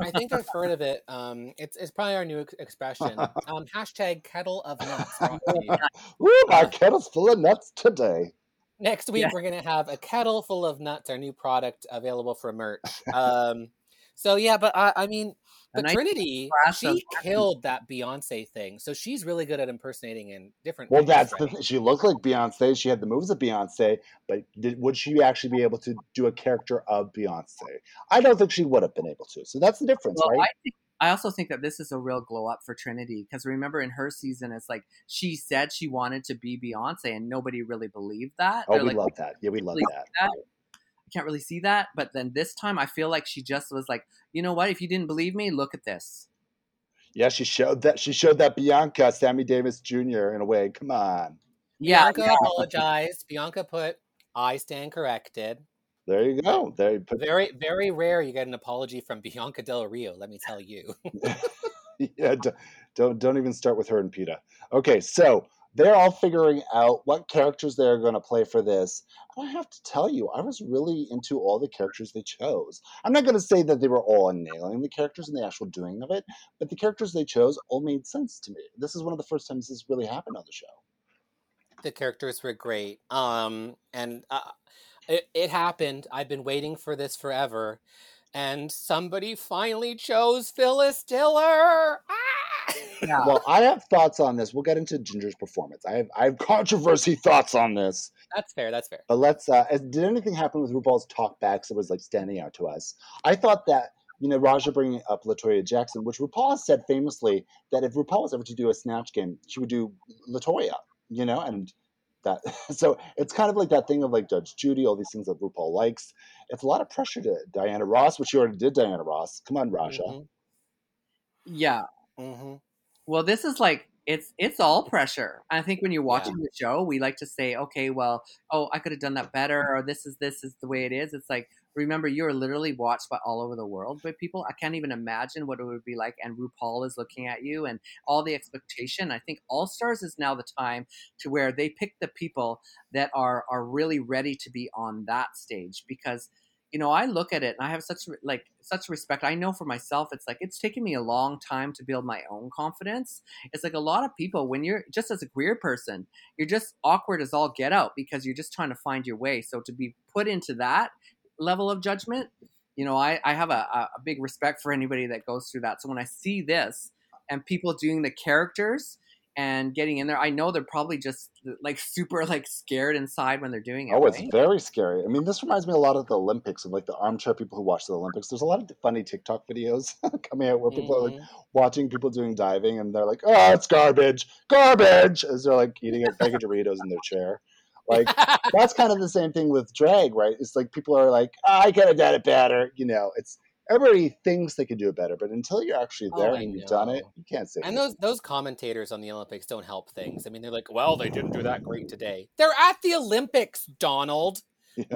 I think I've heard of it. Um, it's, it's probably our new ex- expression. Um, hashtag kettle of nuts. Ooh, my kettle's full of nuts today Next week Yeah. we're gonna have a kettle full of nuts, our new product available for merch. Um, so yeah, but I, I mean, but nice Trinity, she killed that Beyonce thing. So she's really good at impersonating in different. Well, that's the right? She looked like Beyonce. She had the moves of Beyonce, but did, would she actually be able to do a character of Beyonce? I don't think she would have been able to. So that's the difference, well, right? I, think, I also think that this is a real glow up for trinity because remember in her season it's like she said she wanted to be beyonce and nobody really believed that oh, They're we like, love that. Yeah, we love really that. that. I can't really see that but then this time i feel like she just was like you know what if you didn't believe me look at this Yeah, she showed that. She showed that Bianca, Sammy Davis Jr. in a way. Come on, yeah, Bianca apologized. Bianca put, "I stand corrected." There you go. There you put. Very, very rare you get an apology from Bianca Del Rio. Let me tell you. yeah, don't, don't don't even start with her and Peta. Okay, so they're all figuring out what characters they're going to play for this. And I have to tell you, I was really into all the characters they chose. I'm not going to say that they were all nailing the characters and the actual doing of it, but the characters they chose all made sense to me. This is one of the first times this really happened on the show. The characters were great. Um, and uh, it, it happened. I've been waiting for this forever. And somebody finally chose Phyllis Diller. Ah! Yeah. Well, I have thoughts on this. We'll get into Ginger's performance. I have I have controversy thoughts on this. That's fair. That's fair. But let's. Uh, did anything happen with RuPaul's talkbacks that was like standing out to us? I thought that you know Ra'Jah bringing up Latoya Jackson, which RuPaul has said famously that if RuPaul was ever to do a snatch game, she would do Latoya. You know, and that so it's kind of like that thing of like Judge Judy, all these things that RuPaul likes. It's a lot of pressure to Diana Ross, which she already did. Diana Ross, come on, Ra'Jah. Mhm, yeah. mhm. Well, this is like it's it's all pressure. I think when you're watching the show, we like to say, okay, well, oh, I could have done that better, or this is this is the way it is. It's like remember, you're literally watched by all over the world by people. I can't even imagine what it would be like. And RuPaul is looking at you, and all the expectation. I think All Stars is now the time to where they pick the people that are are really ready to be on that stage because you know, I look at it and I have such like such respect. I know for myself, it's like it's taken me a long time to build my own confidence. It's like a lot of people when you're just as a queer person, you're just awkward as all get out because you're just trying to find your way. So to be put into that level of judgment, you know, I, I have a, a big respect for anybody that goes through that. So when I see this and people doing the characters and getting in there, I know they're probably just like super like scared inside when they're doing it. Oh, it's right? very scary. I mean, this reminds me a lot of the Olympics of like the armchair people who watch the Olympics. There's a lot of funny TikTok videos coming out where people are like Mhm. watching people doing diving and they're like, "Oh, it's garbage, garbage," as they're like eating a bag of Doritos in their chair. Like that's kind of the same thing with drag, right? It's like people are like, "Ah, "I could have done it better," you know. It's everybody thinks they could do it better, but until you're actually Oh, there I and you've done it, you can't say. And anything. those those commentators on the Olympics don't help things. I mean, they're like, "Well, they didn't do that great today." They're at the Olympics, Donald.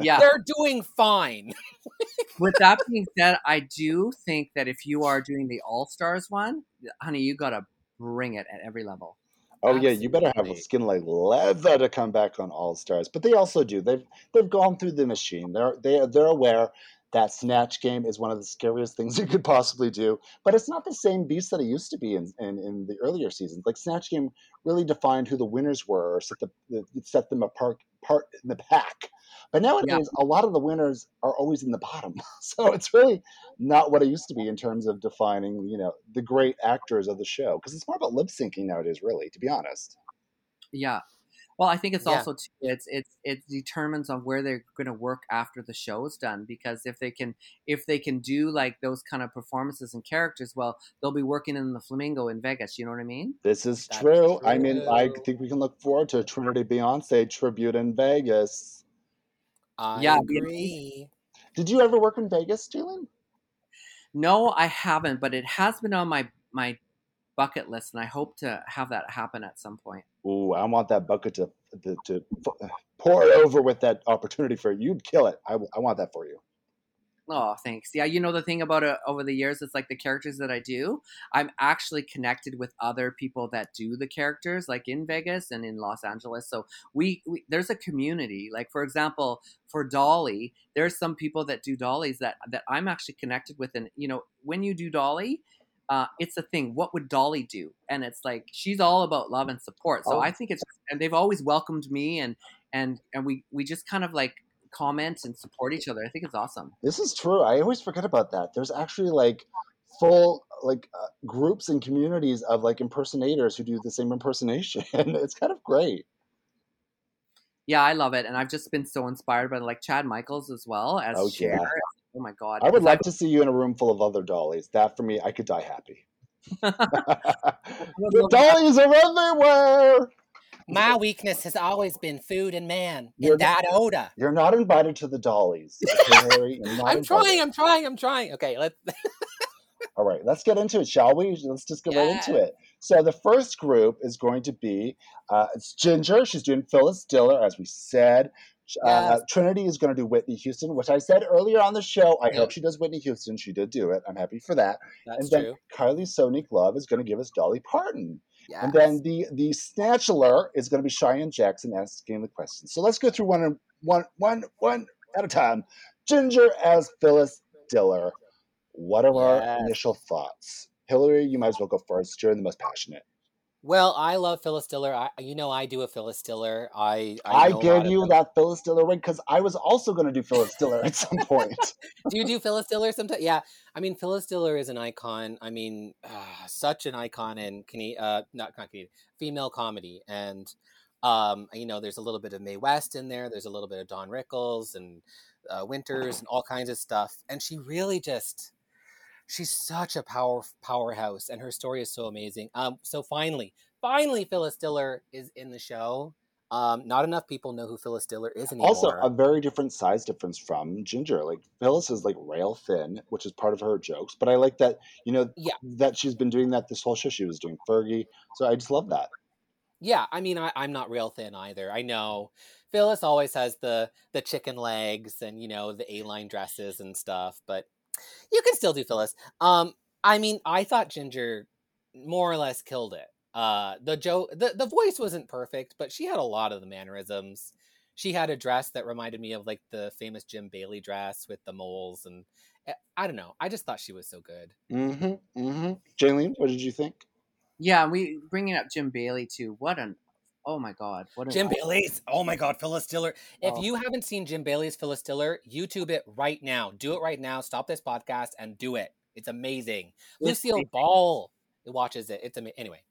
yeah. They're doing fine. With that being said, I do think that if you are doing the All Stars one, honey, you gotta bring it at every level. Oh yeah, you better have a Absolutely. skin like leather to come back on All Stars. But they also do. They've they've gone through the machine. They're they they're aware that snatch game is one of the scariest things you could possibly do. But it's not the same beast that it used to be in in, in the earlier seasons. Like snatch game really defined who the winners were or set the, the set them apart part in the pack. But nowadays, a lot of the winners are always in the bottom. So it's really not what it used to be in terms of defining, you know, the great actors of the show. Because it's more about lip syncing nowadays, really, to be honest. Yeah. Well, I think it's Yeah. also too, it's it's it determines on where they're going to work after the show is done because if they can if they can do like those kind of performances and characters, well, they'll be working in the Flamingo in Vegas. You know what I mean? This is That's true. I mean, I think we can look forward to a Trinity Beyonce tribute in Vegas. I Yeah, agree. Did you ever work in Vegas, Jaylene? No, I haven't, but it has been on my my bucket list, and I hope to have that happen at some point. Ooh, I want that bucket to to, to pour it over with that opportunity for you. You'd kill it. I, I want that for you. Oh, thanks. Yeah, you know the thing about it over the years, it's like the characters that I do. I'm actually connected with other people that do the characters, like in Vegas and in Los Angeles. So we, we there's a community. Like for example, for Dolly, there's some people that do dollies that that I'm actually connected with. And you know, when you do Dolly, uh, it's a thing. What would Dolly do? And it's like she's all about love and support. So Oh. I think it's and they've always welcomed me and and and we we just kind of like comment and support each other. I think it's awesome. This is true. I always forget about that. There's actually like full like uh, groups and communities of like impersonators who do the same impersonation. it's kind of great. Yeah, I love it, and I've just been so inspired by like Chad Michaels as well as Oh, Cher. yeah. Oh my god! I would like to see you in a room full of other dollies. That for me, I could die happy. the love dollies are everywhere. My weakness has always been food and man You're and that Oda. You're not invited to the dollies. Okay, Harry? You're not I'm invited. trying. I'm trying. I'm trying. Okay, let's. All right, let's get into it, shall we? Let's just get right into it. So the first group is going to be uh, it's Ginger. She's doing Phyllis Diller, as we said. Uh, Yes. Trinity is going to do Whitney Houston, which I said earlier on the show. I Yep. hope she does Whitney Houston. She did do it. I'm happy for that. That's and then true. Kylie Sonique Love is going to give us Dolly Parton. Yes. And then the the snatchler is going to be Cheyenne Jackson asking the questions. So let's go through one one one one at a time. Ginger as Phyllis Diller. What are our initial thoughts? Hillary, you might as well go first. You're the most passionate. Well, I love Phyllis Diller. I, you know, I do a Phyllis Diller. I I, I, know a lot gave you that Phyllis Diller wig because I was also going to do Phyllis Diller at some point. Do you do Phyllis Diller sometimes? Yeah, I mean, Phyllis Diller is an icon. I mean, uh, such an icon in Cane- uh, not not Canadian, female comedy, and um, you know, there's a little bit of Mae West in there. There's a little bit of Don Rickles and uh, Winters and all kinds of stuff. And she really just, she's such a power powerhouse, and her story is so amazing. Um, so finally, finally, Phyllis Diller is in the show. Um, not enough people know who Phyllis Diller is anymore. also, a very different size difference from Ginger. Like Phyllis is like rail thin, which is part of her jokes. But I like that you know Yeah. that she's been doing that this whole show. She was doing Fergie, so I just love that. Yeah, I mean, I, I'm not real thin either. I know Phyllis always has the the chicken legs and you know the A line dresses and stuff, but you can still do Phyllis. Um, I mean, I thought Ginger more or less killed it. Uh, the Joe, the the voice wasn't perfect, but she had a lot of the mannerisms. She had a dress that reminded me of like the famous Jim Bailey dress with the moles, and eh, I don't know. I just thought she was so good. Mm-hmm. Mm-hmm. Jaylene, what did you think? Yeah, we bringing up Jim Bailey too. What an oh my god, what Jim Bailey's. Oh my God, Phyllis Diller. If Oh. you haven't seen Jim Bailey's Phyllis Diller, YouTube it right now. Do it right now. Stop this podcast and do it. It's amazing. It's Lucille amazing. Ball watches it. It's amazing. Anyway,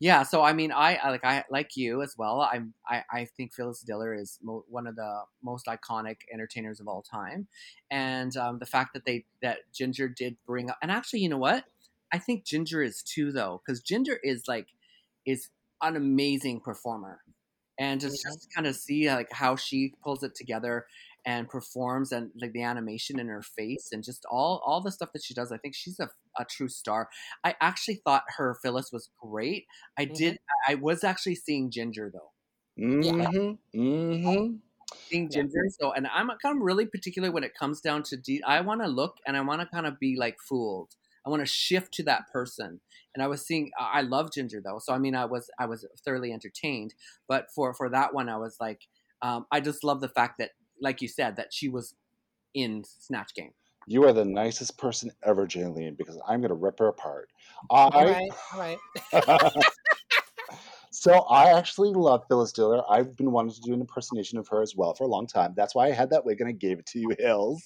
Yeah, so I mean, I, I like I like you as well. I'm I, I think Phyllis Diller is mo- one of the most iconic entertainers of all time, and um, the fact that they that Ginger did bring up, and actually, you know what? I think Ginger is too though, because Ginger is like is an amazing performer, and just Yeah. just kind of see like how she pulls it together and performs and like the animation in her face and just all all the stuff that she does. I think she's a, a true star. I actually thought her Phyllis was great. I Mhm. did. I was actually seeing Ginger though, Mm-hmm. Mm-hmm. seeing Yeah. Ginger. So, and I'm kind of really particular when it comes down to. De- I want to look and I want to kind of be like fooled. I want to shift to that person. And I was seeing. I I love Ginger though, so I mean, I was I was thoroughly entertained. But for for that one, I was like, um, I just love the fact that, like you said, that she was in Snatch Game. You are the nicest person ever, Jaylene, because I'm going to rip her apart. all I right, all right. so I actually love Phyllis Diller. I've been wanting to do an impersonation of her as well for a long time. That's why I had that wig and I gave it to you, Hills.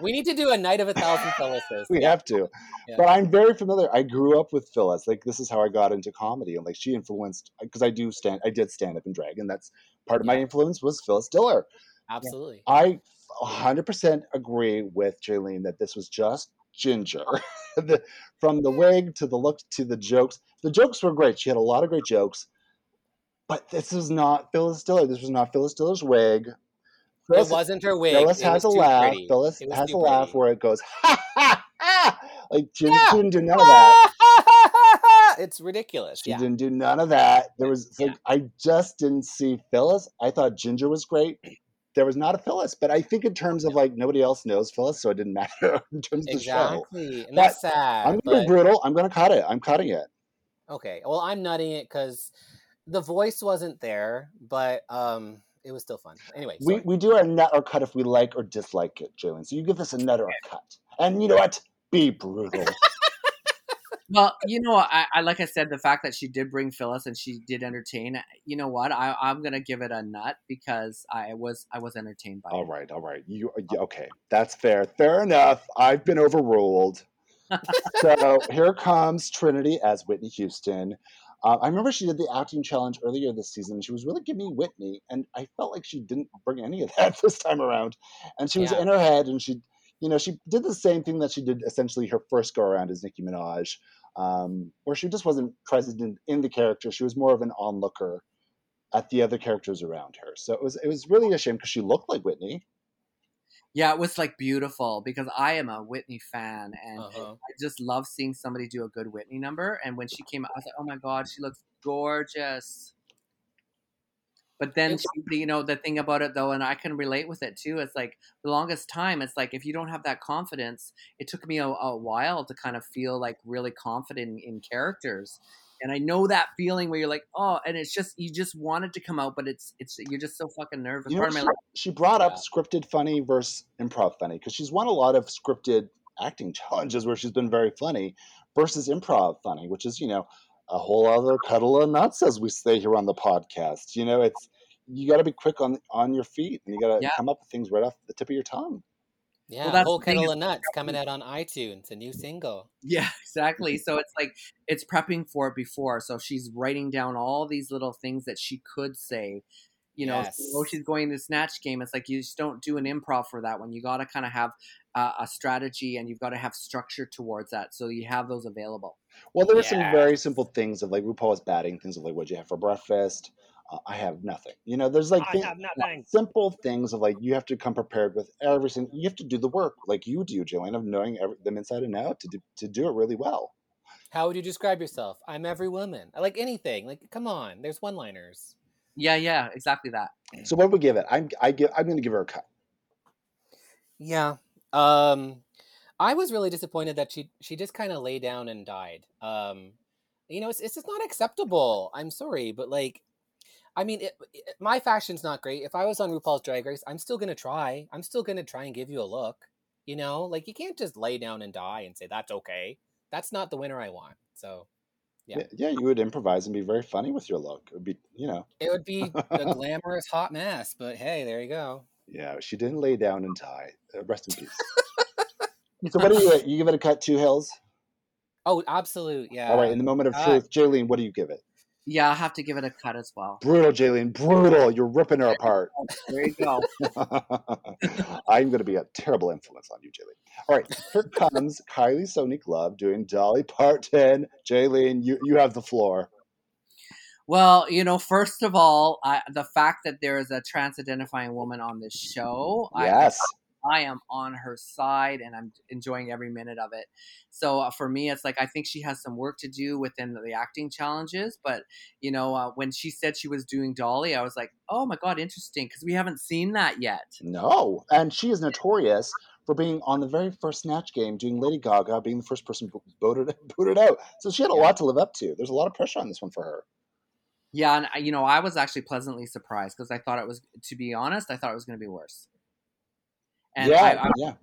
We need to do a night of a thousand Phyllises. we Yeah. have to. Yeah. But I'm very familiar. I grew up with Phyllis. Like this is how I got into comedy, and like she influenced uh, because I do stand. I did stand up and drag, and that's part of my influence was Phyllis Diller. Absolutely. I 100% agree with Jaylene that this was just Ginger. the, from the wig to the look to the jokes. The jokes were great. She had a lot of great jokes. But this is not Phyllis Diller. This was not Phyllis Diller's wig. Phyllis, it wasn't her wig. Phyllis it has a laugh. pretty. Phyllis has a laugh pretty. where it goes, ha ha ha! Like, she, yeah. didn't do none of that. it's ridiculous. She Yeah. didn't do none of that. There was Yeah. like I just didn't see Phyllis. I thought Ginger was great. There was not a Phyllis, but I think in terms of like nobody else knows Phyllis, so it didn't matter in terms of the show. Exactly. And that's sad. I'm gonna but- be brutal. I'm gonna cut it. I'm cutting it. Okay. Well, I'm nutting it because the voice wasn't there, but um, it was still fun. Anyway, We sorry. we do our nut or cut if we like or dislike it, Jaylene. So you give us a nut or a cut. And you know what? Be brutal. Well, you know, I, I like I said, the fact that she did bring Phyllis and she did entertain. You know what? I, I'm gonna give it a nut because I was I was entertained by all it. right, all right. You okay? That's fair. Fair enough. I've been overruled. so here comes Trinity as Whitney Houston. Uh, I remember she did the acting challenge earlier this season. She was really giving me Whitney, and I felt like she didn't bring any of that this time around. And she was Yeah. in her head, and she, you know, she did the same thing that she did essentially her first go around as Nicki Minaj, um, where she just wasn't present in, in the character. She was more of an onlooker at the other characters around her. So it was it was really a shame because she looked like Whitney. Yeah, it was like beautiful because I am a Whitney fan and Uh-huh. I just love seeing somebody do a good Whitney number. And when she came out, I was like, oh my god, she looks gorgeous. But then, she, you know, the thing about it though, and I can relate with it too. It's like the longest time, it's like if you don't have that confidence, it took me a, a while to kind of feel like really confident in, in characters. And I know that feeling where you're like, oh, and it's just you just want it to come out, but it's it's you're just so fucking nervous. You know, she, she brought up scripted funny versus improv funny because she's won a lot of scripted acting challenges where she's been very funny versus improv funny, which is, you know, a whole other cuddle of nuts as we say here on the podcast. You know, it's you got to be quick on on your feet and you got to Yeah. come up with things right off the tip of your tongue. Yeah, that's whole the thing kettle of nuts coming out on iTunes, a new single. Yeah, exactly. So it's like it's prepping for it before. So she's writing down all these little things that she could say. You know, Yes. oh, she's going to snatch game. It's like you just don't do an improv for that one. You got to kind of have uh, a strategy and you've got to have structure towards that. So you have those available. Well, there were some very simple things of like RuPaul was batting things of like, what'd you have for breakfast? Uh, I have nothing. You know, there's like I thi- have simple things of like you have to come prepared with everything. You have to do the work like you do, Jillian, of knowing every, them inside and out to do, to do it really well. How would you describe yourself? I'm every woman. I like anything. Like, come on. There's one-liners. Yeah, yeah, exactly that. So what would we give it? I'm I give I'm going to give her a cut. Yeah. Um, I was really disappointed that she she just kind of lay down and died. Um, you know, it's it's just not acceptable. I'm sorry, but like, I mean, it, it- my fashion's not great. If I was on RuPaul's Drag Race, I'm still gonna try. I'm still gonna try and give you a look. You know, like you can't just lay down and die and say that's okay. That's not the winner I want. So Yeah. Yeah. you would improvise and be very funny with your look. It would be, you know, it would be a glamorous hot mess. But hey, there you go. yeah. She didn't lay down and die. Uh, rest in peace. so what do you you give it a cut? Two hills. Oh, absolute. Yeah. All right. In the moment of cut. truth, Jaylene, what do you give it? Yeah, I'll have to give it a cut as well. Brutal, Jaylene. Brutal. You're ripping her apart. There you go. I'm going to be a terrible influence on you, Jaylene. All right, here comes Kylie Sonique Love doing Dolly Parton. Jaylene, you, you have the floor. Well, you know, first of all, I, the fact that there is a trans-identifying woman on this show, Yes. I, am on her side, and I'm enjoying every minute of it. So uh, for me, it's like I think she has some work to do within the acting challenges. But you know, uh, when she said she was doing Dolly, I was like, oh my god, interesting, because we haven't seen that yet. No. And she is notorious for being on the very first Snatch game, doing Lady Gaga, being the first person bo- voted, booted out. So she had a lot to live up to. There's a lot of pressure on this one for her. Yeah, and uh, you know, I was actually pleasantly surprised because I thought it was, to be honest, I thought it was going to be worse. And yeah, I, I, yeah.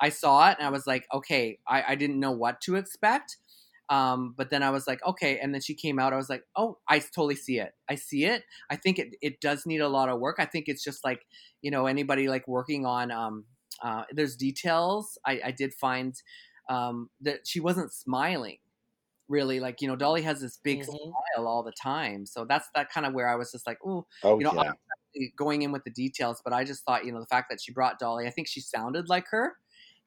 I saw it and I was like, okay, I, I didn't know what to expect. Um, but then I was like, okay. And then she came out. I was like, oh, I totally see it. I see it. I think it, it does need a lot of work. I think it's just like, you know, anybody like working on, um, uh, there's details. I, I did find um, that she wasn't smiling really. Like, you know, Dolly has this big Mhm. smile all the time. So that's that kind of where I was just like, oh, Oh, you know, yeah. Going in with the details, but I just thought, you know, the fact that she brought Dolly, I think she sounded like her.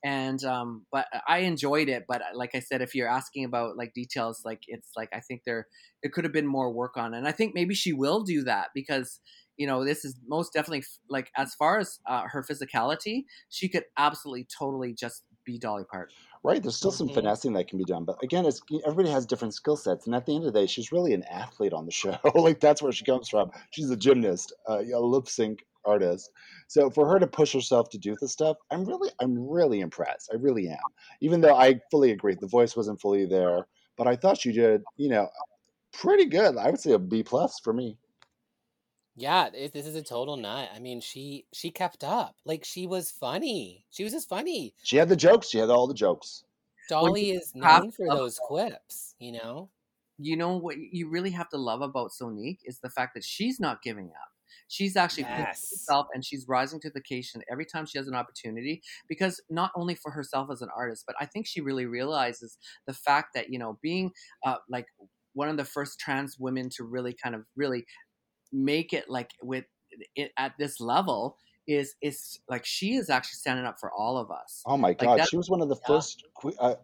And um but I enjoyed it, but like I said if you're asking about like details like it's like I think there it could have been more work on. And I think maybe she will do that because you know, this is most definitely like as far as uh, her physicality, she could absolutely totally just be Dolly Parton. Right. There's still some Mhm. finessing that can be done. But again, it's everybody has different skill sets. And at the end of the day, she's really an athlete on the show. like that's where she comes from. She's a gymnast, uh, a lip sync artist. So for her to push herself to do this stuff, I'm really, I'm really impressed. I really am. Even though I fully agree, the voice wasn't fully there, but I thought she did, you know, pretty good. I would say a B plus for me. Yeah, it, this is a total nut. I mean, she she kept up. Like she was funny. She was just funny. She had the jokes. She had all the jokes. Dolly is known for those quips, you know. You know what you really have to love about Sonique is the fact that she's not giving up. She's actually Yes. herself and she's rising to the occasion every time she has an opportunity because not only for herself as an artist, but I think she really realizes the fact that, you know, being uh, like one of the first trans women to really kind of really make it like with it at this level is is like she is actually standing up for all of us. Oh my God. that- she was one of the Yeah. first uh,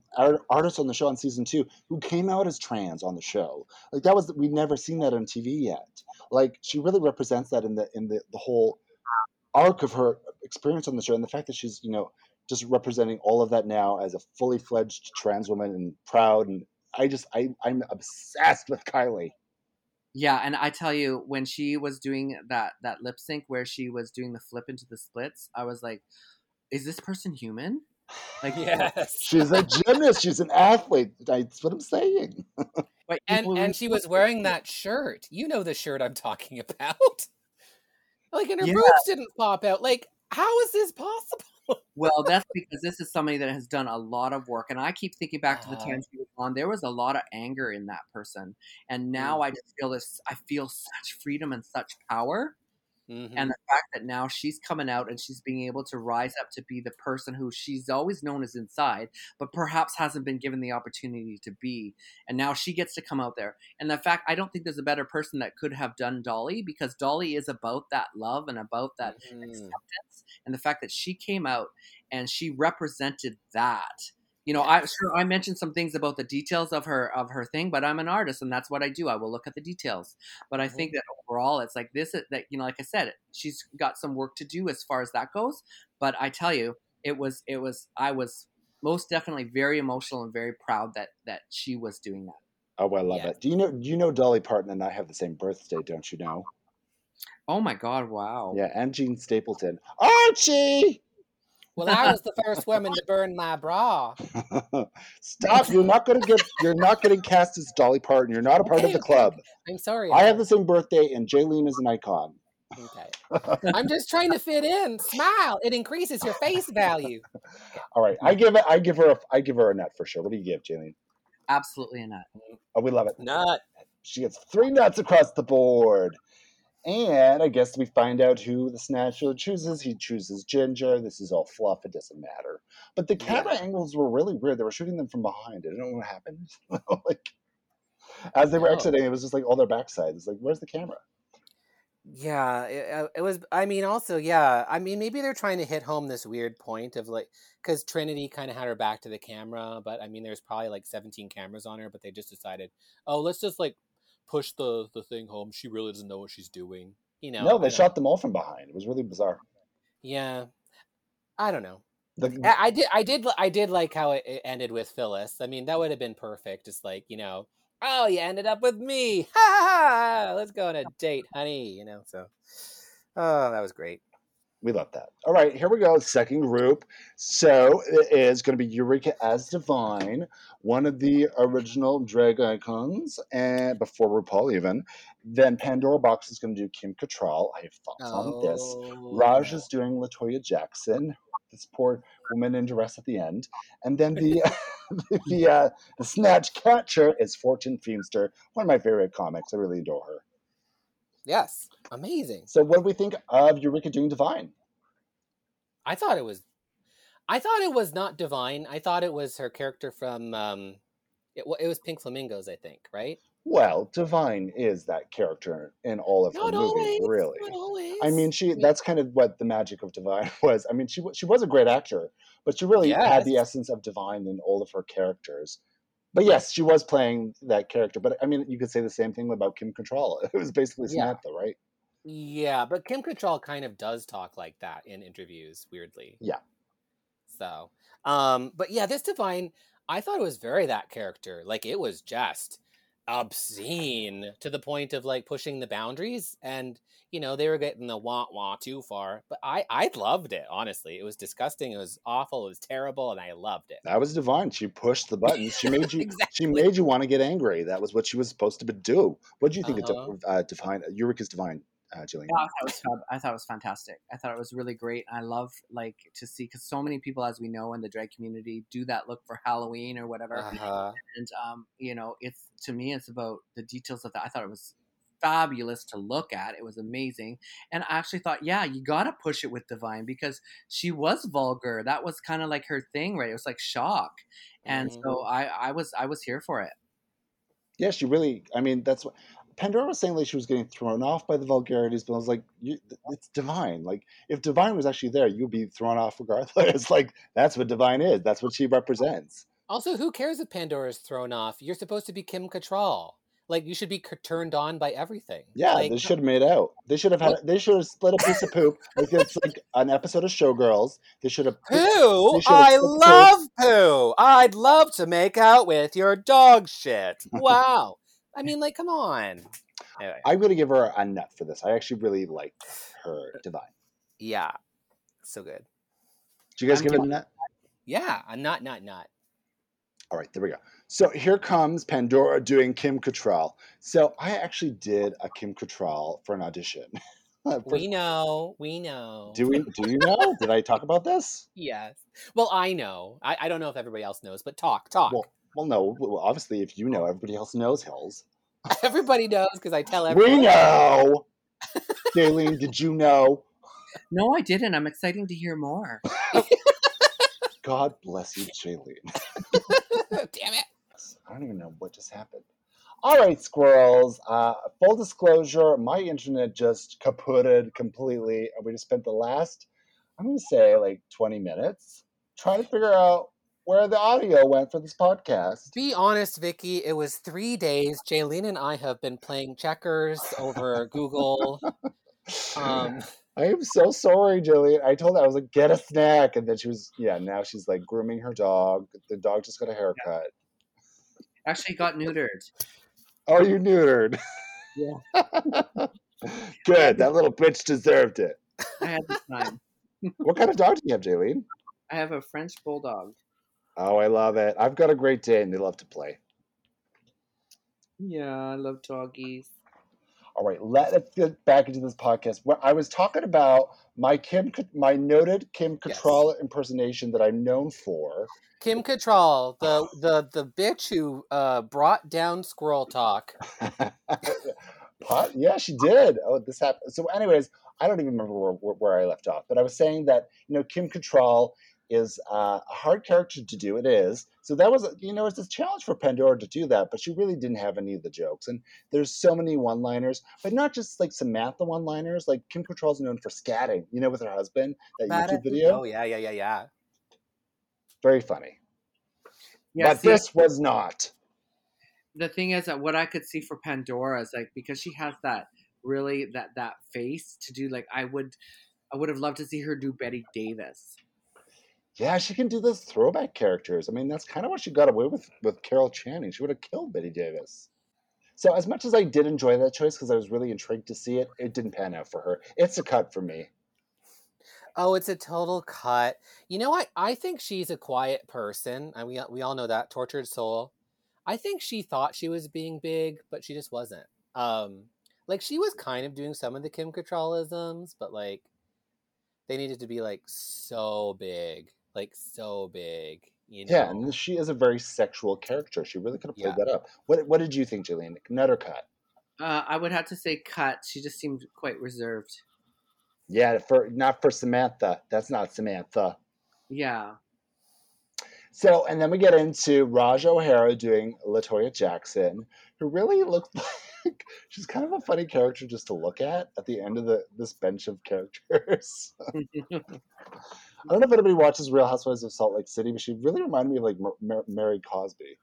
artists on the show in season two who came out as trans on the show. Like that was, we'd never seen that on TV yet. Like she really represents that in the, in the, the whole arc of her experience on the show. And the fact that she's, you know, just representing all of that now as a fully fledged trans woman and proud. And I just, I, I'm obsessed with Kylie. Yeah, and I tell you, when she was doing that that lip sync where she was doing the flip into the splits, I was like, "Is this person human?" Like, Yes. She's a gymnast. She's an athlete. That's what I'm saying. But and people- and she was wearing that shirt. You know the shirt I'm talking about. Like, and her Yeah. boobs didn't pop out. Like, how is this possible? Well, that's because this is somebody that has done a lot of work, and I keep thinking back to the Uh-huh. time she was on. There was a lot of anger in that person, and now Mm. I just feel this. I feel such freedom and such power, Mhm. and the fact that now she's coming out and she's being able to rise up to be the person who she's always known as inside, but perhaps hasn't been given the opportunity to be, and now she gets to come out there. And the fact, I don't think there's a better person that could have done Dolly because Dolly is about that love and about that Mhm. acceptance and the fact that she came out and she represented that you know i sure i mentioned some things about the details of her of her thing but i'm an artist and that's what i do i will look at the details but i mm-hmm. think that overall it's like this that you know like i said she's got some work to do as far as that goes but i tell you it was it was i was most definitely very emotional and very proud that that she was doing that Oh, I love Yes. it. Do you know? Do you know Dolly Parton and I have the same birthday? Don't you know? oh my god wow Yeah, and Jean Stapleton. Archie, Well, I was the first woman to burn my bra. stop! You're not going to get. You're not getting cast as Dolly Parton. You're not a part of the okay, club. I'm sorry. I have the same birthday, and Jaylene is an icon. Okay. I'm just trying to fit in. Smile. It increases your face value. All right, I give it. I give her. A, I give her a nut for sure. What do you give, Jaylene? absolutely a nut Oh, we love it. Nut. She gets three nuts across the board. And I guess we find out who the Snatcher chooses. He chooses Ginger. This is all fluff. It doesn't matter. But the camera angles were really weird. They were shooting them from behind. I don't know what happened. like as they were No. exiting, it was just like all their backsides. It's like, where's the camera? Yeah, it, uh, it was. I mean, also, yeah. I mean, maybe they're trying to hit home this weird point of like, because Trinity kind of had her back to the camera, but I mean, there's probably like 17 cameras on her, but they just decided, oh, let's just like push the the thing home. She really doesn't know what she's doing. You know? No, they shot them all from behind. It was really bizarre. Yeah, I don't know. The, I, I did. I did. I did like how it, it ended with Phyllis. I mean, that would have been perfect. Just like you know, oh, you ended up with me. Ha ha! ha, Let's go on a date, honey. You know. So, oh, that was great. We love that. All right, here we go. Second group. So it is going to be Eureka as Divine, one of the original drag icons, and before RuPaul even. Then Pandora Boxx is going to do Kim Cattrall. I have thoughts on this. Oh, Raj is doing Latoya Jackson, this poor woman in dress at the end, and then the the uh, the snatch catcher is Fortune Feimster, one of my favorite comics. I really adore her. Yes, amazing. So, what do we think of Eureka doing Divine? I thought it was. I thought it was not divine. I thought it was her character from. um It, it was Pink Flamingos, I think. Right? Well, Divine is that character in all of her Not movies, really. Not always. I mean, she that's kind of what the magic of Divine was. I mean, she she was a great actor, but she really had the essence of Divine in all of her characters. But yes, she was playing that character. But I mean, you could say the same thing about Kim Cattrall. It was basically Yeah. Samantha, right? Yeah, but Kim Cattrall kind of does talk like that in interviews, weirdly. Yeah. So, um, but yeah, this Divine, I thought it was very that character. Like it was just obscene to the point of like pushing the boundaries, and you know they were getting the wah wah too far. But I I loved it honestly. It was disgusting. It was awful. It was terrible, and I loved it. That was Divine. She pushed the buttons. She made you. exactly. She made you want to get angry. That was what she was supposed to do. What do you think Uh-huh. of uh, Divine? Eureka's Divine, uh. Yeah, I thought it was fab- I thought it was fantastic. I thought it was really great. I love like to see because so many people, as we know in the drag community, do that look for Halloween or whatever. Uh-huh. And um, you know, it's to me, it's about the details of that. I thought it was fabulous to look at. It was amazing, and I actually thought, yeah, you got to push it with Divine because she was vulgar. That was kind of like her thing, right? It was like shock, and Mhm. so I, I was, I was here for it. Yeah, she really. I mean, that's what Pandora was saying. Like she was getting thrown off by the vulgarities, but I was like, you, it's divine. Like if divine was actually there, you'd be thrown off regardless. like that's what divine is. That's what she represents. Also, who cares if Pandora's thrown off? You're supposed to be Kim Cattrall. Like you should be c- turned on by everything. Yeah, Like, they should have made out. They should have had. They should have split a piece of poop. Like it's like an episode of Showgirls. They should have. Poo! I love poo. I'd love to make out with your dog shit. Wow. I mean, like, come on. Anyway, I'm going to give her a nut for this. I actually really liked her uh, divine. yeah, so good. Do you guys I'm give it a nut? Yeah, I'm not, not, not. All right, there we go. So here comes Pandora doing Kim Cattrall. So I actually did a Kim Cattrall for an audition. We know. We know. do we? Do you know? did I talk about this? Yes. Well, I know. I, I don't know if everybody else knows, but talk, talk. Well, well, no. Well, obviously, if you know, everybody else knows. Hills. everybody knows because I tell everyone. We know. Jaylene, did you know? No, I didn't. I'm excited to hear more. God bless you, Jaylene. Damn it. I don't even know what just happened. All right, squirrels. Uh, full disclosure, my internet just kaputted completely. And We just spent the last, I'm going to say, like 20 minutes trying to figure out where the audio went for this podcast. Be honest, Vicky. It was three days. Jaylene and I have been playing checkers over Google. Um, I am so sorry, Jillian. I told her I was like, get a snack, and then she was, yeah. Now she's like grooming her dog. The dog just got a haircut. Actually, got neutered. Oh, you neutered. Yeah. Good. That little bitch deserved it. I had the time. What kind of dog do you have, Jaylene? I have a French bulldog. Oh, I love it. I've got a great day, and they love to play. Yeah, I love doggies. All right, let's get back into this podcast. Where I was talking about my Kim, my noted Kim Yes. Cattrall impersonation that I'm known for. Kim Cattrall, the the the bitch who uh, brought down Squirrel Talk. Pot? Yeah, she did. Oh, this happened. So, anyways, I don't even remember where, where, where I left off, but I was saying that you know Kim Cattrall is uh, a hard character to do. It is. So that was you know it's a challenge for Pandora to do that, but she really didn't have any of the jokes. And there's so many one-liners, but not just like Samantha one-liners. Like Kim Cattrall's known for scatting, you know, with her husband that YouTube video. Oh yeah, yeah, yeah, yeah. Very funny. Yeah, but see, this was not. the thing is that what I could see for Pandora is like because she has that really that that face to do like I would I would have loved to see her do Bette Davis. Yeah, she can do those throwback characters. I mean, that's kind of what she got away with with Carol Channing. She would have killed Bette Davis. So, as much as I did enjoy that choice because I was really intrigued to see it, it didn't pan out for her. It's a cut for me. Oh, it's a total cut. You know what? I think she's a quiet person. And we we all know that tortured soul. I think she thought she was being big, but she just wasn't. Um, like she was kind of doing some of the Kim Cattrallisms, but like they needed to be like so big, like so big. You know? Yeah, and she is a very sexual character. She really could have played Yeah. that up. What What did you think, Jillian? Nut or cut? Uh, I would have to say cut. She just seemed quite reserved. Yeah, for not for Samantha. That's not Samantha. Yeah. So, and then we get into Ra'Jah O'Hara doing Latoya Jackson, who really looks like she's kind of a funny character just to look at at the end of the this bench of characters. I don't know if anybody watches Real Housewives of Salt Lake City, but she really reminded me of like Mar- Mar- Mary Cosby.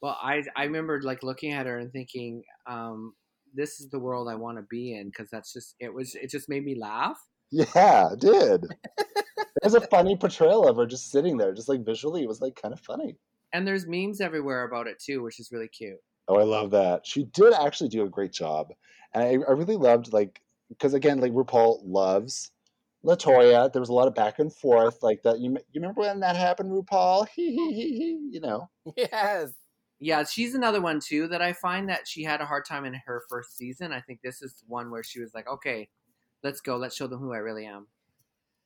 well, I I remember like looking at her and thinking, um, this is the world I want to be in because that's just it was it just made me laugh. Yeah, it did. it was a funny portrayal of her just sitting there, just like visually, it was like kind of funny. And there's memes everywhere about it too, which is really cute. Oh, I love that. She did actually do a great job. And I, I really loved, like, because again, like, RuPaul loves Latoya. There was a lot of back and forth, like that. You, you remember when that happened, RuPaul? Hee hee hee hee, you know. Yes. Yeah, she's another one too that I find that she had a hard time in her first season. I think this is one where she was like, okay, let's go, let's show them who I really am.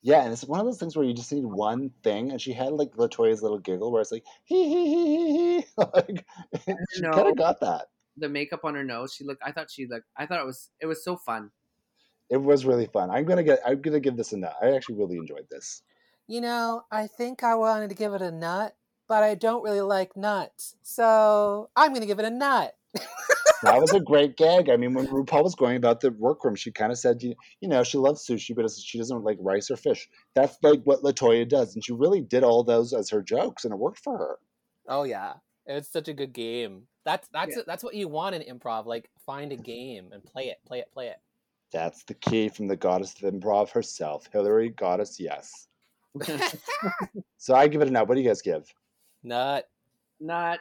Yeah, and it's one of those things where you just need one thing. And she had, like, Latoya's little giggle where it's like, hee hee hee hee hee. like, she kind of got that. The makeup on her nose, she looked. I thought she looked. I thought it was. It was so fun. It was really fun. I'm gonna get. I'm gonna give this a nut. I actually really enjoyed this. You know, I think I wanted to give it a nut, but I don't really like nuts. So I'm going to give it a nut. that was a great gag. I mean, when RuPaul was going about the workroom, she kind of said, you, you know, she loves sushi, but she doesn't like rice or fish. That's like what Latoya does, and she really did all those as her jokes, and it worked for her. Oh yeah, it's such a good game. That's that's Yeah. that's what you want in improv. Like find a game and play it, play it, play it. That's the key from the goddess of improv herself, Hillary Goddess. Yes. So I give it a nut. What do you guys give? Nut. Not.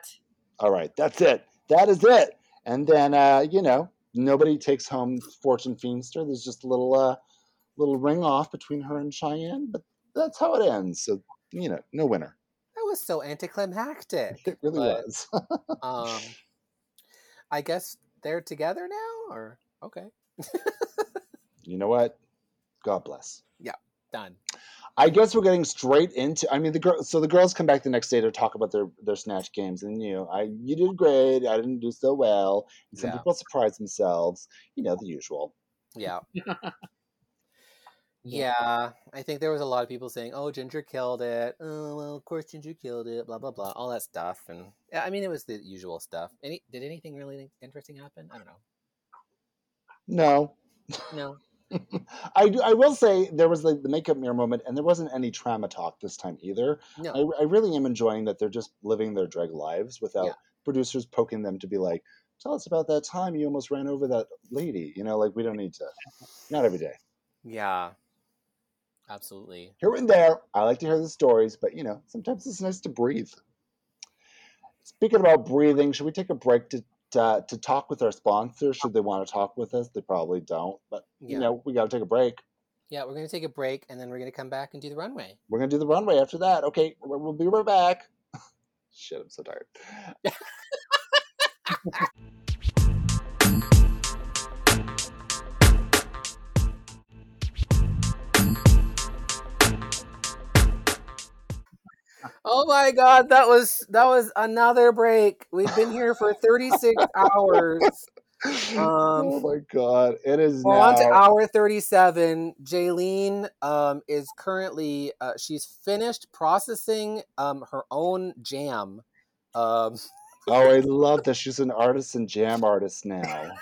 All right, that's it. That is it. And then uh, you know, nobody takes home Fortune Feimster. There's just a little uh, little ring off between her and Cheyenne, but that's how it ends. So you know, no winner. That was so anticlimactic. It really but, was. um, I guess they're together now, or okay, you know what? God bless. Yeah, done. I guess we're getting straight into. I mean, the girl. So the girls come back the next day to talk about their their snatch games, and you know, I you did great. I didn't do so well. And some Yeah. people surprised themselves. You know, the usual. Yeah. Yeah, I think there was a lot of people saying, "Oh, Ginger killed it." Oh, well, of course Ginger killed it. Blah blah blah, all that stuff, and yeah, I mean, it was the usual stuff. Any did anything really interesting happen? I don't know. No, No. I do, I will say there was like the makeup mirror moment, and there wasn't any trauma talk this time either. No. I, I really am enjoying that they're just living their drag lives without Yeah. producers poking them to be like, "Tell us about that time you almost ran over that lady." You know, like we don't need to. Not every day. Yeah. Absolutely. Here and there, I like to hear the stories, but you know, sometimes it's nice to breathe. Speaking about breathing, should we take a break to to, to talk with our sponsors? Should they want to talk with us? They probably don't, but Yeah. you know, we got to take a break. Yeah, we're gonna take a break, and then we're gonna come back and do the runway. We're gonna do the runway after that. Okay, we'll be right back. Shit, I'm so tired. Oh my god, that was that was another break. We've been here for 36 hours. oh Um, my god, it is We're on to hour 37. Jaylene um, is currently, uh, she's finished processing um, her own jam. Um, Oh, I love that she's an artist and jam artist now.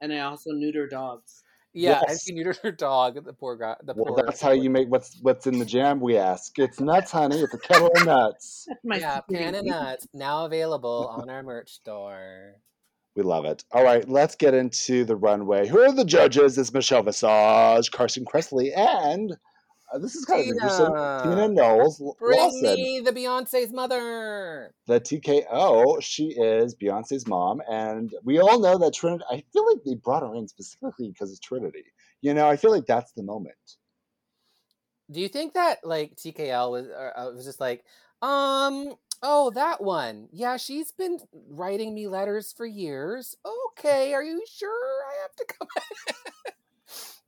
And I also neuter dogs. Yeah, and Yes. she neutered her dog. The poor guy. The Well, poor. that's how you make what's what's in the jam. We ask. It's nuts, honey. It's a kettle of nuts. My yeah, secret pan and nuts now available on our merch store. We love it. All right, let's get into the runway. Who are the judges? It's Michelle Visage, Carson Kressley, and this is kind of interesting. Tina Tina, Knowles Lawson, me the Beyonce's mother. the TKO. She is Beyonce's mom, and we all know that Trinity. I feel like they brought her in specifically because of Trinity. You know, I feel like that's the moment. Do you think that like TKL was uh, uh, was just like, um, oh that one, yeah, she's been writing me letters for years. Okay, are you sure I have to come?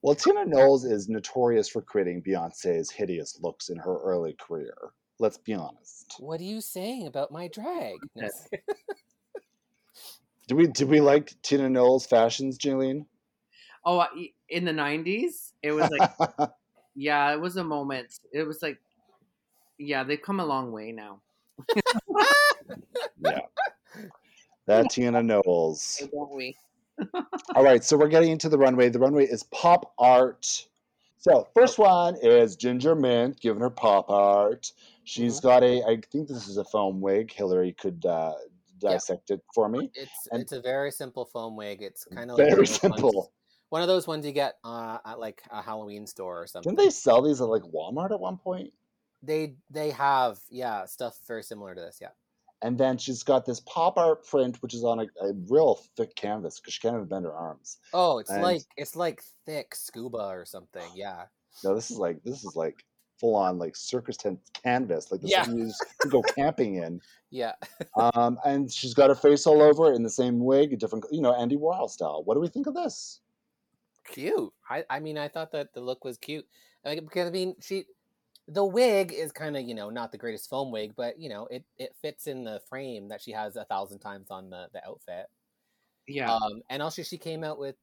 Well, Tina Knowles is notorious for creating Beyonce's hideous looks in her early career. Let's be honest. what are you saying about my drag? Do we do we like Tina Knowles fashions, Jillian? Oh, in the '90s, it was like, yeah, it was a moment. It was like, yeah, they've come a long way now. yeah. That Tina Knowles. Don't we? All right, so we're getting into the runway. The runway is pop art. So first one is Ginger Minj giving her pop art. She's Mm-hmm. got a, I think this is a foam wig. Hillary could uh, Yeah. dissect it for me. It's And- it's a very simple foam wig. It's kind of Very one of those ones- simple. one of those ones you get uh, at like a Halloween store or something. Didn't they sell these at like Walmart at one point? They they have yeah stuff very similar to this. Yeah. And then she's got this pop art print, which is on a, a real thick canvas because she can't even bend her arms. Oh, it's And- like it's like thick scuba or something. Yeah. No, this is like this is like full on like circus tent canvas, like the Yeah. you could go camping in. Yeah. Um, and she's got her face all over in the same wig, a different, you know, Andy Warhol style. What do we think of this? cute. I I mean, I thought that the look was cute. Like, because I mean, she the wig is kind of you know not the greatest foam wig, but you know it it fits in the frame that she has a thousand times on the the outfit. Yeah. Um, and also she came out with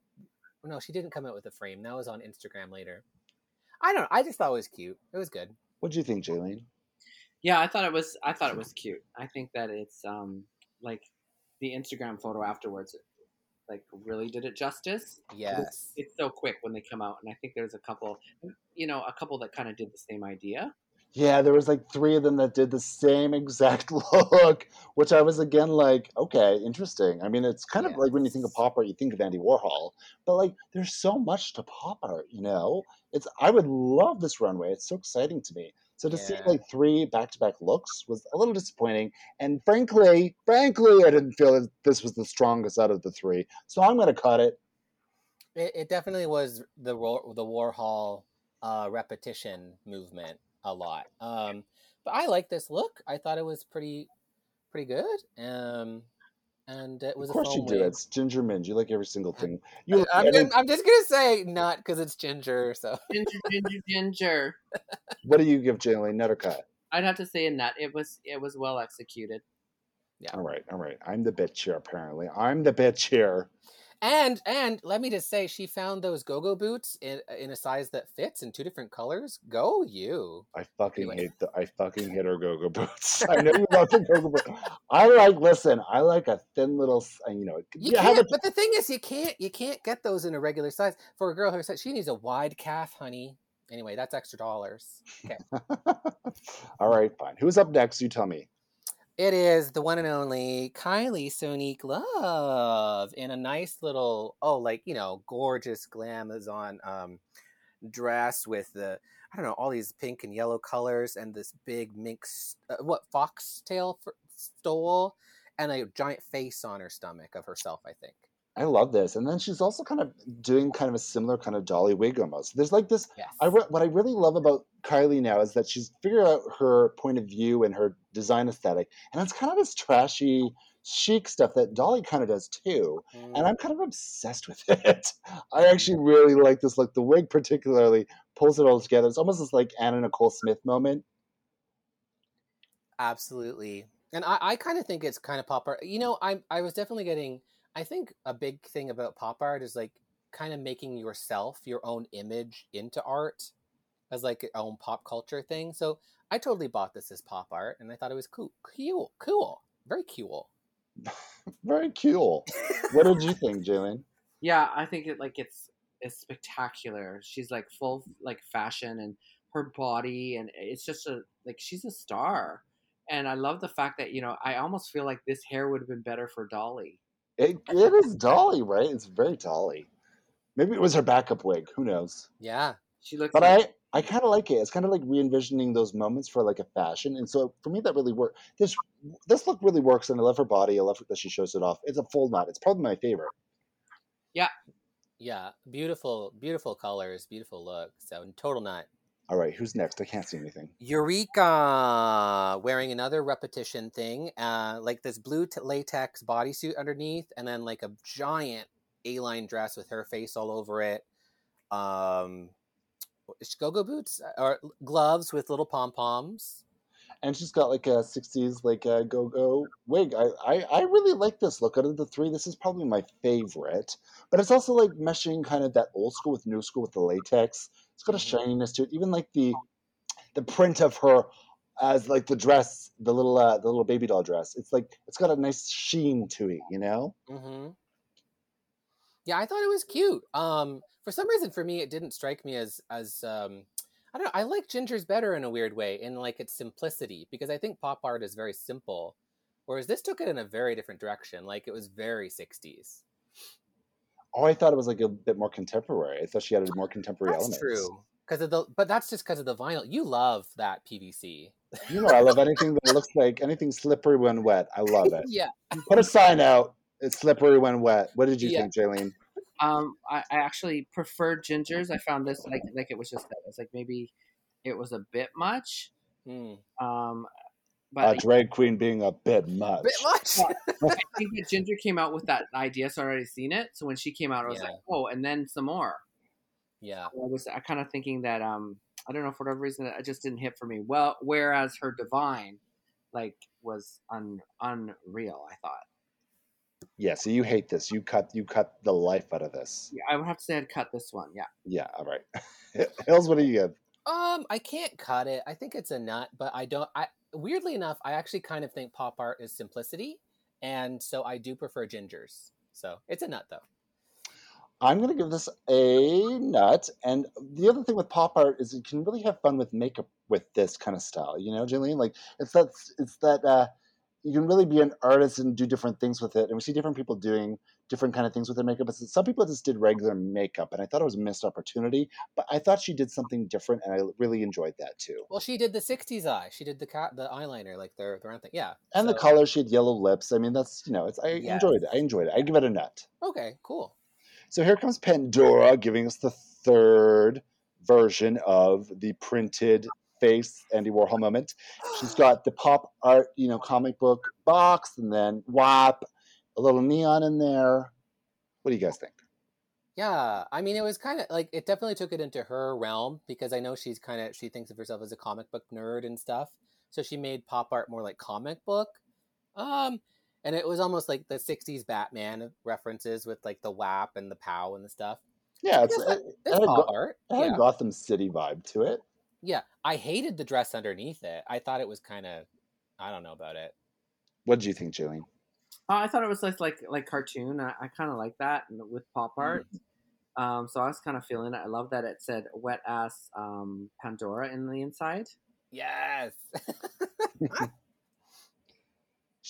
no, she didn't come out with a frame. That was on Instagram later. I don't. know. I just thought it was cute. It was good. What do you think, Jaylene? Yeah, I thought it was. I thought it was cute. I think that it's um like the Instagram photo afterwards, like really did it justice. Yes. It's so quick when they come out, and I think there's a couple, you know, a couple that kind of did the same idea. Yeah, there was like three of them that did the same exact look, which I was again like, okay, interesting. I mean, it's kind of like when you think of pop art, you think of Andy Warhol, but like, there's so much to pop art, you know. It's I would love this runway. It's so exciting to me. So to see like three back-to-back looks was a little disappointing, and frankly, frankly, I didn't feel that this was the strongest out of the three. So I'm gonna cut it. It, it definitely was the the Warhol uh, repetition movement a lot. Um, but I like this look. I thought it was pretty pretty good. Um, and it was Of course a you foam do. wig. It's Ginger Minj. You like every single thing. You like I'm, every- gonna, I'm just gonna say not because it's ginger. So Ginger, ginger, ginger. what do you give Jaylene? Nut or cut? I'd have to say a nut. It was it was well executed. Yeah. All right, all right. I'm the bitch here. Apparently, I'm the bitch here. And and let me just say, she found those go-go boots in in a size that fits in two different colors. Go you! I fucking Anyway. hate the. I fucking hate her go-go boots. I know you love the go-go boots. I like. Listen, I like a thin little. uh, You know, You yeah, can't. a- But the thing is, you can't. You can't get those in a regular size for a girl her size. She needs a wide calf, honey. Anyway, that's extra dollars. Okay. All right, fine. Who's up next? You tell me. It is the one and only Kylie Sonique Love in a nice little, oh, like, you know, gorgeous glamazon um, dress with the, I don't know, all these pink and yellow colors and this big mink, uh, what, foxtail stole and a giant face on her stomach of herself, I think. I love this, and then she's also kind of doing kind of a similar kind of dolly wig almost. There's like this Yes. I re- what I really love about Kylie now is that she's figured out her point of view and her design aesthetic, and it's kind of this trashy, chic stuff that Dolly kind of does too. Mm, And I'm kind of obsessed with it. I actually really like this look. The wig particularly pulls it all together. It's almost this like Anna Nicole Smith moment. Absolutely. And I, I kind of think it's kind of pop art. You know, I I was definitely getting I think a big thing about pop art is like kind of making yourself, your own image into art as like your own pop culture thing. So I totally bought this as pop art and I thought it was cool. Cool. Cool. Very cool. Very cool. what did you think, Jaylene? Yeah, I think it like it's it's spectacular. She's like full like fashion and her body and it's just a like she's a star. And I love the fact that, you know, I almost feel like this hair would have been better for Dolly. It, it is Dolly, right? It's very Dolly. Maybe it was her backup wig. Who knows? Yeah. She looks But like, I, I kind of like it. It's kind of like re-envisioning those moments for like a fashion, and so for me that really worked. This this look really works, and I love her body. I love that she shows it off. It's a full knot. It's probably my favorite. Yeah. Yeah, beautiful, beautiful colors, beautiful look. So total nut. All right, who's next? I can't see anything. Eureka wearing another repetition thing, uh, like this blue t- latex bodysuit underneath, and then like a giant A-line dress with her face all over it. Um, go-go boots uh, or gloves with little pom poms. And she's got like a '60s like a go-go wig. I, I I really like this look. Out of the three, this is probably my favorite. But it's also like meshing kind of that old school with new school with the latex. It's got a Mhm. shininess to it. Even like the the print of her as like the dress, the little uh, the little baby doll dress. It's like it's got a nice sheen to it, you know. Mm-hmm. Yeah, I thought it was cute. Um, for some reason, for me, it didn't strike me as as um, I don't know. I like Ginger's better in a weird way, in like its simplicity, because I think pop art is very simple, whereas this took it in a very different direction. Like it was very '60s. Oh, I thought it was like a bit more contemporary. I thought she added more contemporary That's elements. true. Because of the, but that's just because of the vinyl. You love that PVC. You know, I love anything that looks like anything slippery when wet. I love it. yeah. Put a sign out. It's slippery when wet. What did you Yeah. think, Jaylene? um I, I actually preferred gingers. I found this like like it was just it was like maybe it was a bit much. Hmm. Um A drag queen being a bit much. Bit much. I think that Ginger came out with that idea, so I already seen it. So when she came out, I was Yeah. like, oh, and then some more. yeah. I was I kind of thinking that um I don't know for whatever reason it just didn't hit for me. Well, whereas her divine, like, was un unreal. I thought. Yeah, so you hate this. You cut you cut the life out of this. Yeah, I would have to say I'd cut this one. Yeah. Yeah, all right. Hills, what do you give? Um, I can't cut it. I think it's a nut, but I don't. I weirdly enough, I actually kind of think pop art is simplicity, and so I do prefer gingers. So it's a nut though. I'm gonna give this a nut. And the other thing with pop art is you can really have fun with makeup with this kind of style. You know, Jillian, Like it's that it's that uh you can really be an artist and do different things with it. And we see different people doing different kind of things with their makeup. But some people just did regular makeup, and I thought it was a missed opportunity. But I thought she did something different, and I really enjoyed that too. Well, she did the '60s eye. She did the cat, the eyeliner, like their their own thing. Yeah. And the color, she had yellow lips. I mean, that's you know, it's I Yes. enjoyed it. I enjoyed it. I give it a nut. Okay, cool. So here comes Pandora giving us the third version of the printed face Andy Warhol moment. She's got the pop art, you know, comic book box, and then WAP, a little neon in there. What do you guys think? Yeah, I mean, it was kind of like it definitely took it into her realm because I know she's kind of she thinks of herself as a comic book nerd and stuff. So she made pop art more like comic book, um, and it was almost like the '60s Batman references with like the WAP and the POW and the stuff. Yeah, it's, It's, it, it's had pop Go- art. it had Yeah. a Gotham City vibe to it. Yeah, I hated the dress underneath it. I thought it was kind of, I don't know about it. What did you think, Julian? Uh, I thought it was like like like cartoon. I, I kind of like that with pop art. Um, so I was kind of feeling it. I love that it said wet ass um, Pandora in the inside. Yes.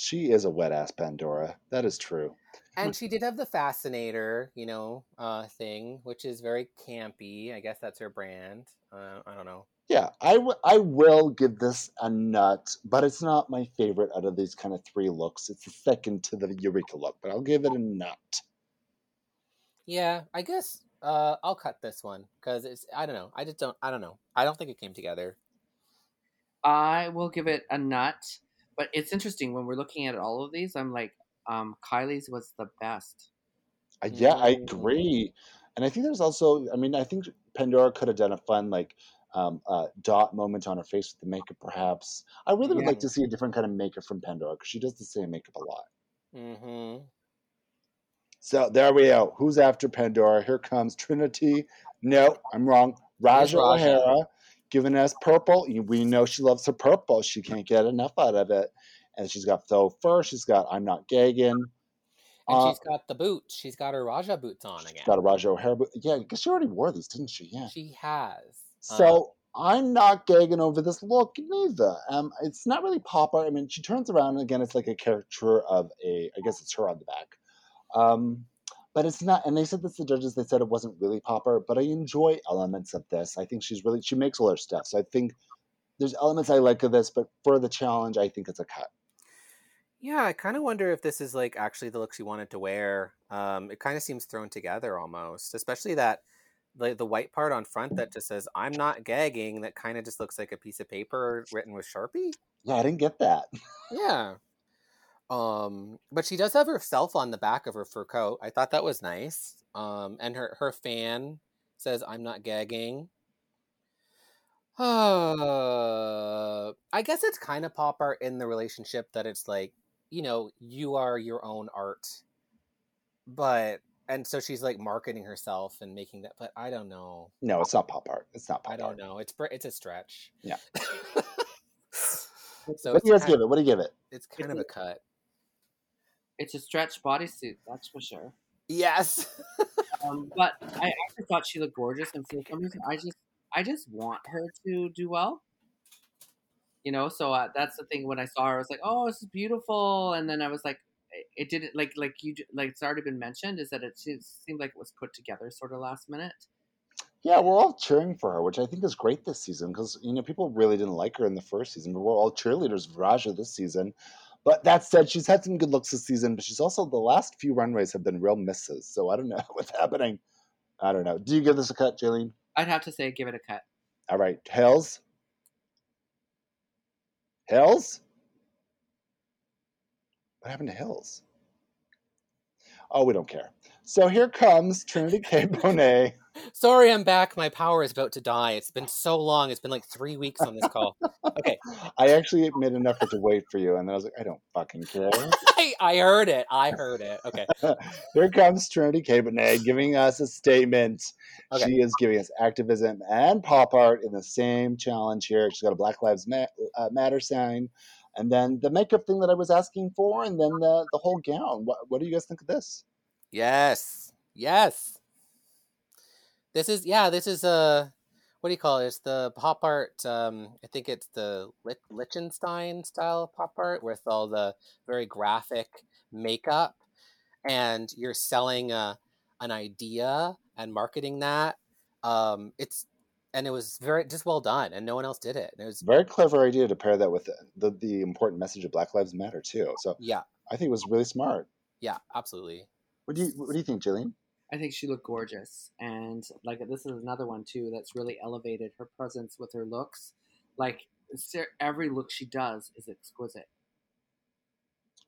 She is a wet ass Pandora. That is true. and she did have the fascinator, you know, uh, thing, which is very campy. I guess that's her brand. Uh, I don't know. Yeah, I, w- I will give this a nut, but it's not my favorite out of these kind of three looks. It's the second to the Eureka look, but I'll give it a nut. Yeah, I guess uh, I'll cut this one because it's. I don't know. I just don't. I don't know. I don't think it came together. I will give it a nut, but it's interesting when we're looking at all of these. I'm like, um, Kylie's was the best. Uh, yeah, I Mm. agree. And I think there's also, I mean, I think Pandora could have done a fun, like, um, uh, dot moment on her face with the makeup, perhaps. I really would like to see a different kind of makeup from Pandora because she does the same makeup a lot. Mm-hmm. So there we go. Who's after Pandora? Here comes Trinity. No, I'm wrong. Ra'Jah Ra'Jah. O'Hara giving us purple. We know she loves her purple. She can't get enough out of it. And she's got faux fur. She's got I'm not gagging. And Uh, she's got the boots. She's got her Ra'Jah boots on she's again. got a Ra'Jah O'Hara. boot. Yeah, because she already wore these, didn't she? Yeah. She has. Uh, So I'm not gagging over this look neither. Um, it's not really pop art. I mean, she turns around and again, it's like a caricature of a. I guess it's her on the back. Um, but it's not. And they said this. The judges they said it wasn't really pop art, but I enjoy elements of this. I think she's really she makes all her stuff. So I think there's elements I like of this, but for the challenge, I think it's a cut. Yeah, I kind of wonder if this is like actually the look she wanted to wear. Um, it kind of seems thrown together almost, especially that the the white part on front that just says "I'm not gagging." That kind of just looks like a piece of paper written with Sharpie. Yeah, I didn't get that. Yeah. Um, but she does have herself on the back of her fur coat. I thought that was nice. Um, and her her fan says "I'm not gagging." Uh, I guess it's kind of pop art in the relationship that it's like, you know, you are your own art. But and so she's like marketing herself and making that, but I don't know. No, it's not pop art. It's not pop I don't art. know. It's it's a stretch. Yeah. so what do you guys give it? What do you give it? it's kind of a cut. It's a stretch bodysuit, that's for sure. Yes. Um, but I actually thought she looked gorgeous, and for some reason, I just I just want her to do well. You know, so uh, that's the thing. When I saw her, I was like, "Oh, this is beautiful," and then I was like, it- "It didn't like like you like it's already been mentioned is that it se- seemed like it was put together sort of last minute." Yeah, we're all cheering for her, which I think is great this season because you know people really didn't like her in the first season, but we're all cheerleaders of Ra'Jah this season. But that said, she's had some good looks this season, but she's also the last few runways have been real misses. So I don't know what's happening. I don't know. Do you give this a cut, Jaylene? I'd have to say, give it a cut. All right, Hills. Hills. What happened to Hills? Oh, we don't care. So here comes Trinity K. Bonet. Sorry, I'm back. My power is about to die. It's been so long. It's been like three weeks on this call. Okay. I actually made an effort to wait for you, and then I was like, I don't fucking care. I, I heard it. I heard it. Okay. Here comes Trinity K. Bonet giving us a statement. Okay. She is giving us activism and pop art in the same challenge here. She's got a Black Lives uh, Matter sign, and then the makeup thing that I was asking for, and then the, the whole gown. What, what do you guys think of this? Yes. Yes. This is yeah. This is uh what do you call it? It's the pop art. Um, I think it's the Lichtenstein style pop art with all the very graphic makeup, and you're selling a an idea and marketing that. Um, it's and it was very just well done, and no one else did it. And it was Very clever idea to pair that with the, the, the important message of Black Lives Matter too. So yeah, I think it was really smart. yeah, absolutely. What do you What do you think, Jillian? I think she looked gorgeous, and like this is another one too that's really elevated her presence with her looks. Like every look she does is exquisite.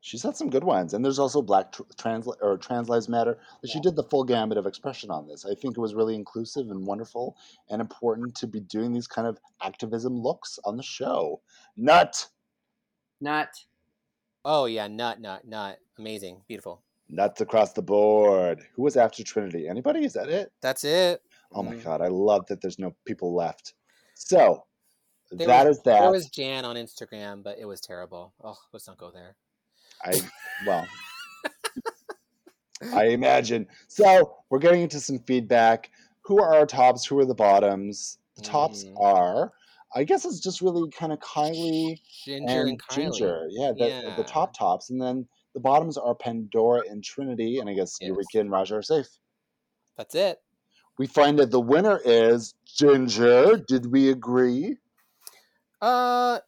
She's had some good ones, and there's also Black Trans or Trans Lives Matter. She Yeah. did the full gamut of expression on this. I think it was really inclusive and wonderful, and important to be doing these kind of activism looks on the show. Nut, Not Oh yeah, nut, nut, nut. Amazing, beautiful. nuts across the board. Who was after Trinity? Anybody? Is that it? That's it. Oh my Mhm. god, I love that there's no people left. So There that was, is that. There was Jan on Instagram, but it was terrible. Oh, let's not go there. I well, I imagine. So we're getting into some feedback. Who are our tops? Who are the bottoms? The tops Mhm. are, I guess, it's just really kind of Kylie Ginger and, and Kylie. Ginger. Yeah, the, Yeah. the top tops, and then the bottoms are Pandora and Trinity, and I guess Yes. Eureka and Ra'Jah are safe. That's it. We find that the winner is Ginger. Did we agree? Uh,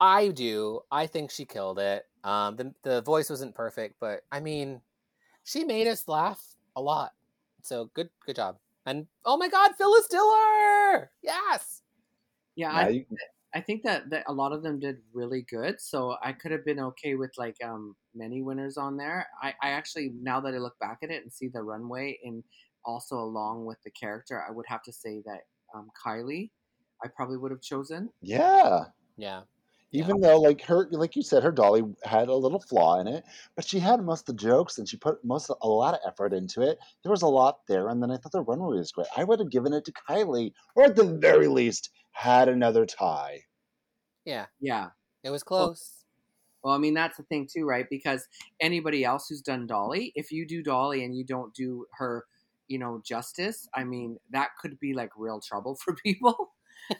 I do. I think she killed it. Um, the the voice wasn't perfect, but I mean, she made us laugh a lot. So good, good job. And oh my God, Phyllis Diller! Yes. yeah. I you- I think that, that a lot of them did really good. So I could have been okay with like um many winners on there. I, I actually now that I look back at it and see the runway and also along with the character, I would have to say that um Kylie, I probably would have chosen. yeah. Yeah. Even though, like her, like you said, her dolly had a little flaw in it, but she had most of the jokes and she put most a lot of effort into it. There was a lot there, and then I thought the runway was great. I would have given it to Kylie, or at the very least, had another tie. Yeah. Yeah. It was close. Well, I mean that's the thing too, right? Because anybody else who's done Dolly, if you do Dolly and you don't do her, you know, justice, I mean that could be like real trouble for people.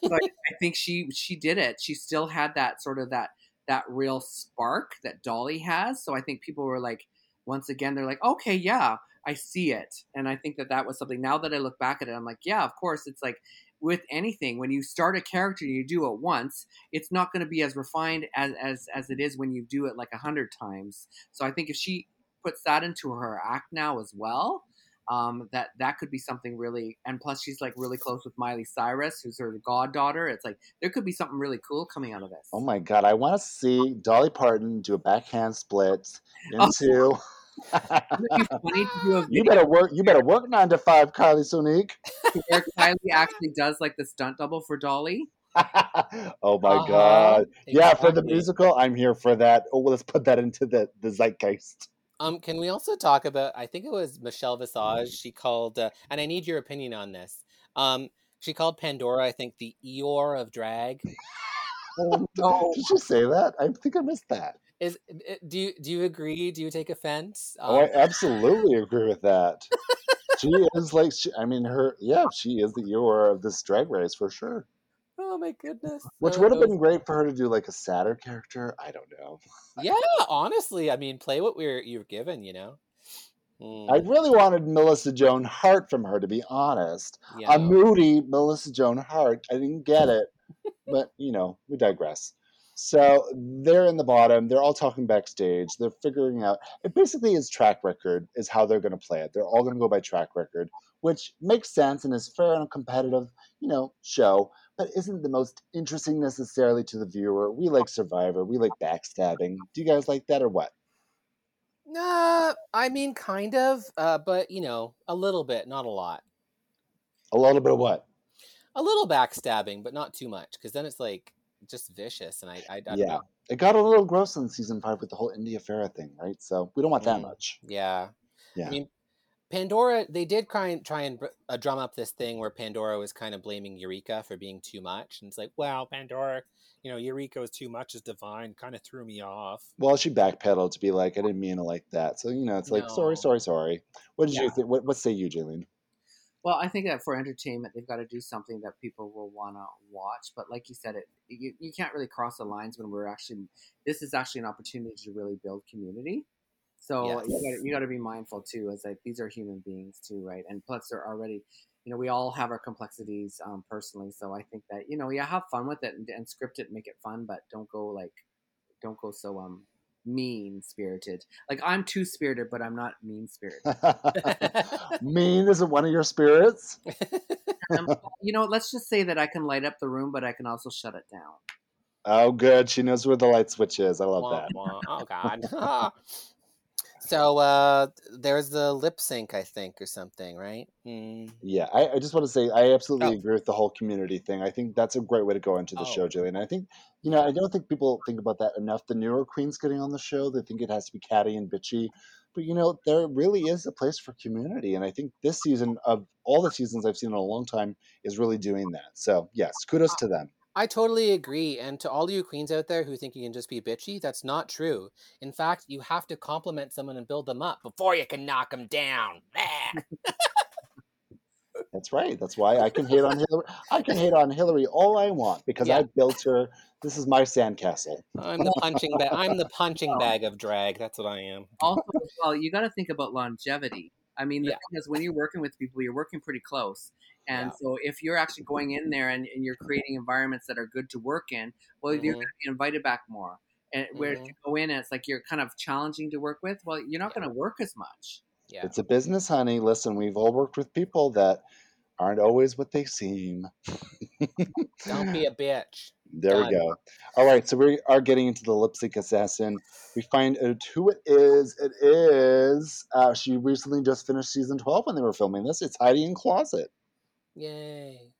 So I, I think she she did it. She still had that sort of that that real spark that Dolly has. So I think people were like, once again, they're like, okay, yeah, I see it, and I think that that was something. Now that I look back at it, I'm like, yeah, of course, it's like with anything when you start a character and you do it once it's not going to be as refined as as as it is when you do it like a hundred times so i think if she puts that into her act now as well um that that could be something really and plus she's like really close with miley cyrus who's her goddaughter it's like there could be something really cool coming out of this Oh my god, I want to see Dolly Parton do a backhand split Oh. into. Wouldn't be funny to do a you better work. You better work nine to five, Kylie Sonique. where Kylie actually does like the stunt double for Dolly? oh my Uh-huh. god! Yeah, for the musical, I'm here for that. Oh, let's put that into the the zeitgeist. Um, can we also talk about? I think it was Michelle Visage. She called, uh, and I need your opinion on this. Um, she called Pandora, I think, the Eeyore of drag. Oh no! Did you say that? I think I missed that. Is uh, do you do you agree? Do you take offense? Oh, I Um, absolutely agree with that. She is like, she, I mean, her, yeah, she is the Eeyore of this drag race for sure. My goodness! Which would have been great for her to do like a sadder character. I don't know. Yeah, honestly, I mean, play what we're you're given. You know. Mm, I really wanted Melissa Joan Hart from her, to be honest. yeah. A moody Melissa Joan Hart. I didn't get it, but you know, we digress. So they're in the bottom. They're all talking backstage. They're figuring out. It basically is track record is how they're going to play it. They're all going to go by track record, which makes sense and is fair and a competitive, you know, show. But isn't the most interesting necessarily to the viewer. We like Survivor. We like backstabbing. Do you guys like that or what? Nah, I mean, kind of, uh, but you know, a little bit, not a lot. A little bit of what? A little backstabbing, but not too much, because then it's like just vicious, and I, I, I Yeah. know. It got a little gross in season five with the whole India Ferrah thing, right? So we don't want that Mm. much. Yeah. Yeah. I mean, Pandora, they did try and try and uh, drum up this thing where Pandora was kind of blaming Eureka for being too much, and it's like, well, Pandora, you know, Eureka was too much as divine, kind of threw me off. Well, she backpedaled to be like, I didn't mean it like that. So you know, it's like, sorry, No. sorry, sorry. What did Yeah. you think? What, what say you, Jaylene? Well, I think that for entertainment, they've got to do something that people will want to watch. But like you said, it you, you can't really cross the lines when we're actually. This is actually an opportunity to really build community. So Yes. you got you got to be mindful too, as like these are human beings too, right? And plus, they're already, you know, we all have our complexities um, personally. So I think that you know, yeah, have fun with it and, and script it, and make it fun, but don't go like, don't go so um mean spirited. Like I'm too spirited, but I'm not mean spirited. mean isn't one of your spirits. Um, you know, let's just say that I can light up the room, but I can also shut it down. Oh, good. She knows where the light switch is. I love Wah, that. wah. Oh God. so uh, there's the lip sync, I think, or something, right? Mm. Yeah, I, I just want to say I absolutely Oh. agree with the whole community thing. I think that's a great way to go into the Oh. show, Jillian. I think, you know, I don't think people think about that enough. The newer queens getting on the show, they think it has to be catty and bitchy. But, you know, there really is a place for community. And I think this season, of all the seasons I've seen in a long time, is really doing that. So, yes, kudos to them. I totally agree. And to all you queens out there who think you can just be bitchy, that's not true. In fact, you have to compliment someone and build them up before you can knock them down. That's right. That's why I can hate on Hillary. I can hate on Hillary all I want because Yeah. I built her. This is my sandcastle. I'm the punching bag. I'm the punching oh. bag of drag. That's what I am. Also, well, you got to think about longevity. I mean, the Yeah. thing is, when you're working with people, you're working pretty close. And Yeah. so, if you're actually going in there and, and you're creating environments that are good to work in, well, you're Mhm. going to be invited back more. And where if Mhm. you go in and it's like you're kind of challenging to work with, well, you're not Yeah. going to work as much. Yeah. It's a business, honey. Listen, we've all worked with people that aren't always what they seem. Don't be a bitch. There we go. All right, so we are getting into the lip sync assassin. We find out who it is. It is. Uh, she recently just finished season 12 when they were filming this. It's Heidi N Closet. Yay.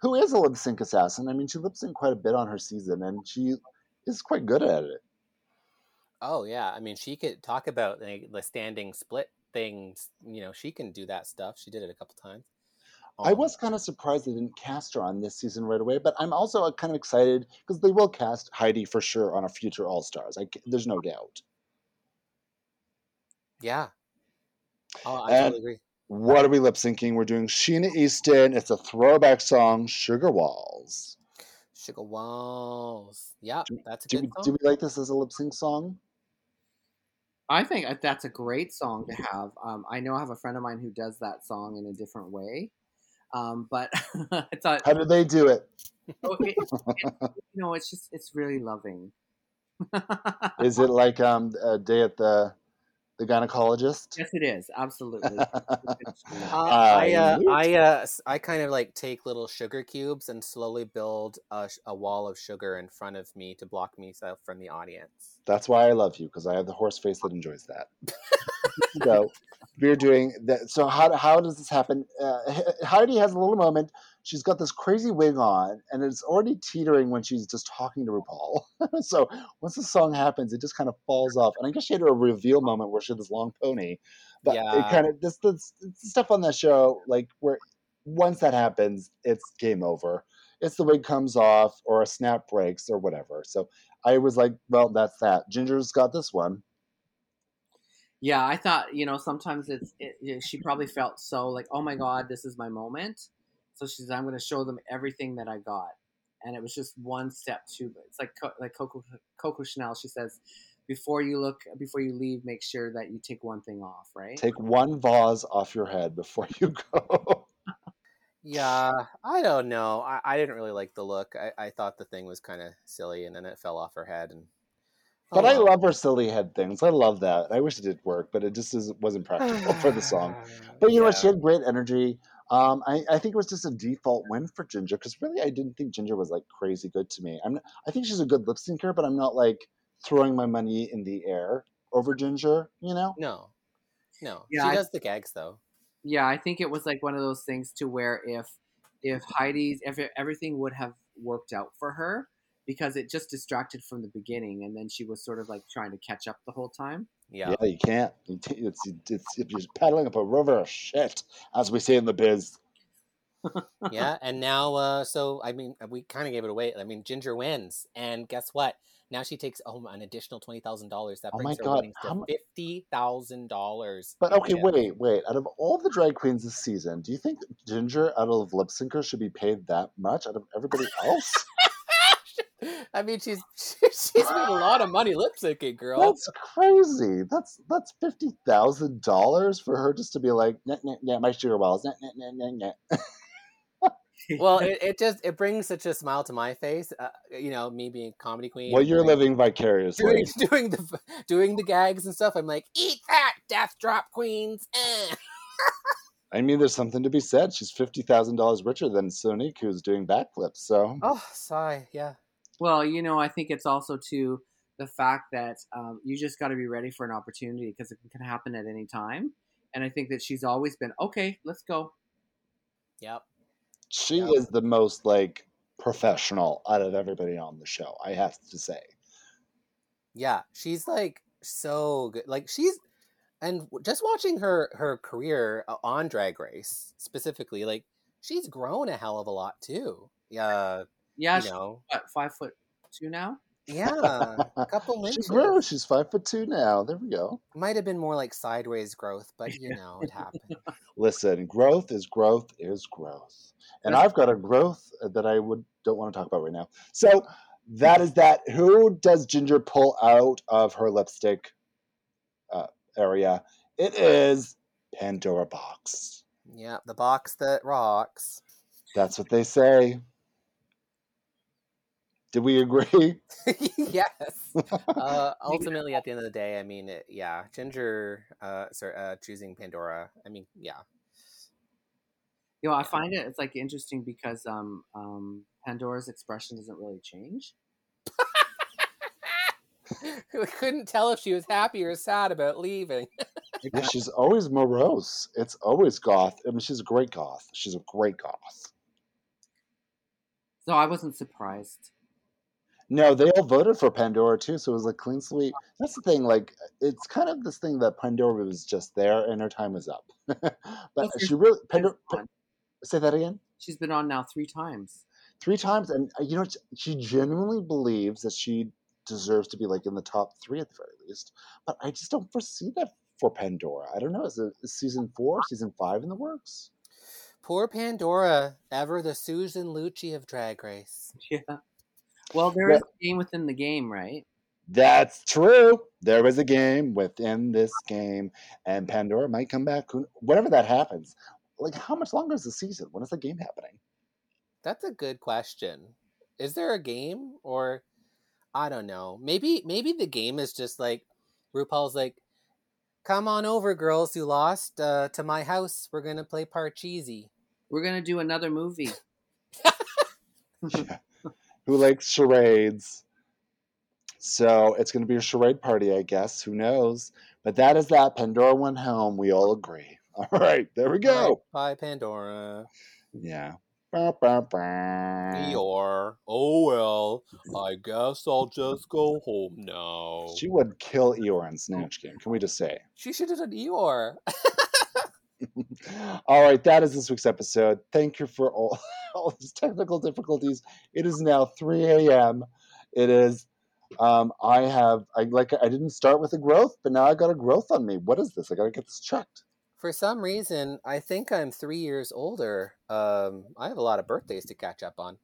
Who is a lip sync assassin? I mean, she lip synced quite a bit on her season, and she is quite good at it. Oh yeah. I mean, she could talk about like, the standing split things. You know, she can do that stuff. She did it a couple times. I Um, was kind of surprised they didn't cast her on this season right away, but I'm also uh, kind of excited because they will cast Heidi for sure on a future All Stars. I, there's no doubt. Yeah. Oh, I And- totally agree. What are we lip syncing? We're doing Sheena Easton. It's a throwback song, Sugar Walls. Sugar Walls. Yeah, Do- that's a Do good we, song. do we like this as a lip sync song? I think that's a great song to have. Um, I know I have a friend of mine who does that song in a different way. Um, but I thought, How did they do it? oh, it, it- you know, it's just, it's really loving. Is it like um, a day at the the gynecologist? Yes, it is. Absolutely. Uh, I uh, I uh, I kind of like take little sugar cubes and slowly build a, a wall of sugar in front of me to block myself from the audience. That's why I love you because I have the horse face that enjoys that. so we're doing that. So how how does this happen? Uh, Heidi has a little moment. She's got this crazy wig on, and it's already teetering when she's just talking to RuPaul. so once the song happens, it just kind of falls off. And I guess she had a reveal moment where she had this long pony. But it kind of this, this it's stuff on that show like where once that happens, it's game over. It's the wig comes off or a snap breaks or whatever. So I was like, well, that's that. Ginger's got this one. Yeah, I thought you know sometimes it's it, it- she probably felt so like oh my god this is my moment, so she's I'm going to show them everything that I got, and it was just one step too. It's like like Coco Coco Chanel. She says before you look before you leave, make sure that you take one thing off, right? Take one vase off your head before you go. Yeah, I don't know. I, I didn't really like the look. I, I thought the thing was kind of silly, and then it fell off her head. And oh but I well. love her silly head things. I love that. I wish it did work, but it just is, wasn't practical for the song. But you know what? She had great energy. Um, I, I think it was just a default win for Ginger because really I didn't think Ginger was like crazy good to me. I'm I think she's a good lip syncer, but I'm not like throwing my money in the air over Ginger. You know? No, no. Yeah, she I- does the gags though. Yeah, I think it was like one of those things to where if if Heidi's if everything would have worked out for her because it just distracted from the beginning and then she was sort of like trying to catch up the whole time. Yeah. you can't. You t- It's, it's if you're paddling up a river of shit, as we say in the biz. yeah and now uh so i mean we kind of gave it away i mean ginger wins and guess what now she takes home an additional $20000 that Oh brings my her God, winnings how to $50000 But okay, wait, wait. Out of all the drag queens this season, do you think Ginger, out of lip syncer, should be paid that much out of everybody else? i mean she's she's made a lot of money lip syncing girl That's crazy. That's that's fifty thousand dollars for her just to be like, nah, nah, nah, my sugar walls, nah, nah, nah, nah, nah. well it, it just it brings such a smile to my face uh, you know me being a comedy queen Well, you're living vicariously. doing, doing the doing the gags and stuff i'm like eat that death drop queens eh. I mean, there's something to be said. She's fifty thousand dollars richer than Sonique, who's doing backflips. So Oh, sigh. Yeah. Well, you know, I think it's also to the fact that um, you just got to be ready for an opportunity because it can happen at any time. And I think that she's always been okay. Let's go. Yep. she Yeah. is the most like professional out of everybody on the show. I have to say. Yeah. She's like so good. Like she's and just watching her her career uh, on Drag Race specifically, like she's grown a hell of a lot too. Yeah. Yeah, You she's know. what, five foot two now. Yeah. A couple inches. she inches. grew. She's five foot two now. There we go. Might have been more like sideways growth, but you know, it happened. Listen, growth is growth is growth, and I've got a growth that I would don't want to talk about right now. So that is that. Who does Ginger pull out of her lipstick uh, area? It is Pandora Boxx. Yeah, the box that rocks. That's what they say. Did we agree? yes. Uh, ultimately, at the end of the day, I mean, it, yeah, Ginger, uh, sorry, uh, choosing Pandora. I mean, yeah. You know, I find it it's like interesting because um, um, Pandora's expression doesn't really change. we couldn't tell if she was happy or sad about leaving. Yeah, she's always morose. It's always goth. I mean, she's a great goth. She's a great goth. So I wasn't surprised. No, they all voted for Pandora too, so it was a clean sweep. That's the thing. Like, it's kind of this thing that Pandora was just there and her time was up. but Well, she really Pandora. on. Say that again. She's been on now three times. Three times, and uh, you know, she genuinely believes that she deserves to be like in the top three at the very least. But I just don't foresee that for Pandora. I don't know. Is it is season four, season five in the works? Poor Pandora, ever the Susan Lucci of Drag Race. Yeah. Well, there Yeah. is a game within the game, right? That's true. There was a game within this game, and Pandora might come back. Who- Whenever that happens, like how much longer is the season? When is the game happening? That's a good question. Is there a game or I don't know. Maybe maybe the game is just like RuPaul's like Come on over, girls who lost uh, to my house. We're gonna play Parcheesi. We're gonna do another movie. Yeah. Who likes charades? So it's going to be a charade party, I guess. Who knows? But that is that. Pandora went home. We all agree. All right, there we go. Bye, Pandora. Yeah. Ba, ba, ba. Eeyore. Oh well, I guess I'll just go home now. She would kill Eeyore in Snatch Game. Can we just say? She should have done Eeyore. all right, that is this week's episode. Thank you for all, all these technical difficulties. It is now 3 a.m. It is. Um, I have. I like. I didn't start with a growth, but now I got a growth on me. What is this? I got to get this checked. For some reason, I think I'm three years older. Um, I have a lot of birthdays to catch up on.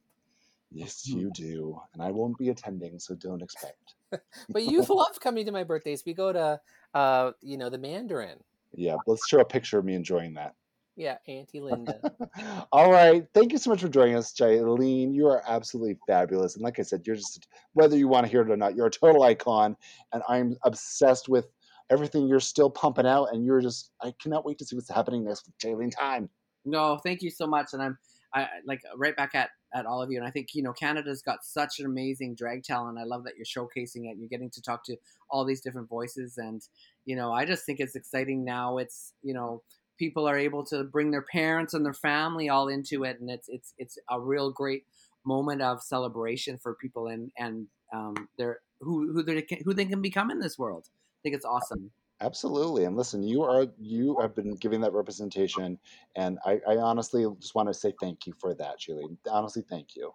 Yes, you do, and I won't be attending, so don't expect. But you love coming to my birthdays. We go to, uh, you know, the Mandarin. Yeah, let's show a picture of me enjoying that. Yeah, Auntie Linda. All right. Thank you so much for joining us, Jaylene. You are absolutely fabulous. And like I said, you're just, whether you want to hear it or not, you're a total icon. And I'm obsessed with everything you're still pumping out. And you're just, I cannot wait to see what's happening next with Jaylene Tyme. No, thank you so much, and I'm I I- like right back at at all of you. And I think you know Canada's got such an amazing drag talent. I love that you're showcasing it. You're getting to talk to all these different voices, and you know I just think it's exciting now. It's you know people are able to bring their parents and their family all into it, and it's it's it's a real great moment of celebration for people and and um, they're who who they can, who they can become in this world. I think it's awesome. Absolutely. And listen, you are, you have been giving that representation. And I, I honestly just want to say thank you for that, Julie. Honestly, thank you.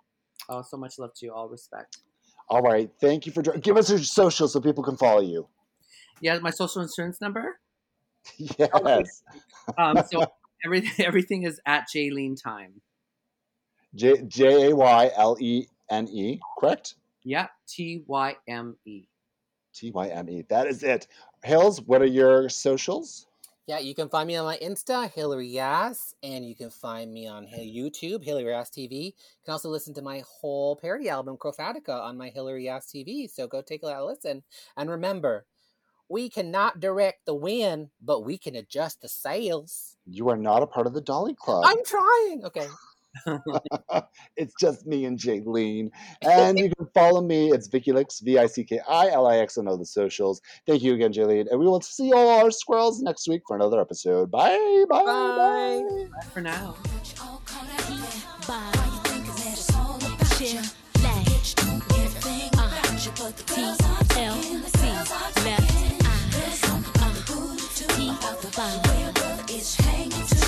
Oh, so much love to you. All respect. All right. Thank you for, give us your social so people can follow you. Yeah, my social insurance number. Yes. Um, so everything everything is at Jaylene Tyme. J J A Y L E N E, correct? Yeah, T Y M E. T Y M E. That is it. Hills, what are your socials? Yeah, you can find me on my Insta, Hillary Yass, and you can find me on Hi- YouTube, Hillary Yass TV. You can also listen to my whole parody album, Crofatica, on my Hillary Yass TV. So go take a listen. And remember, We cannot direct the wind, but we can adjust the sails. You are not a part of the Dolly Club. I'm trying. Okay. it's just me and Jaylene. And you can follow me. It's Vicky Lix, V I C K I L I X on all the socials. Thank you again, Jaylene. And we will see all our squirrels next week for another episode. Bye. Bye. Bye. bye. Bye for now.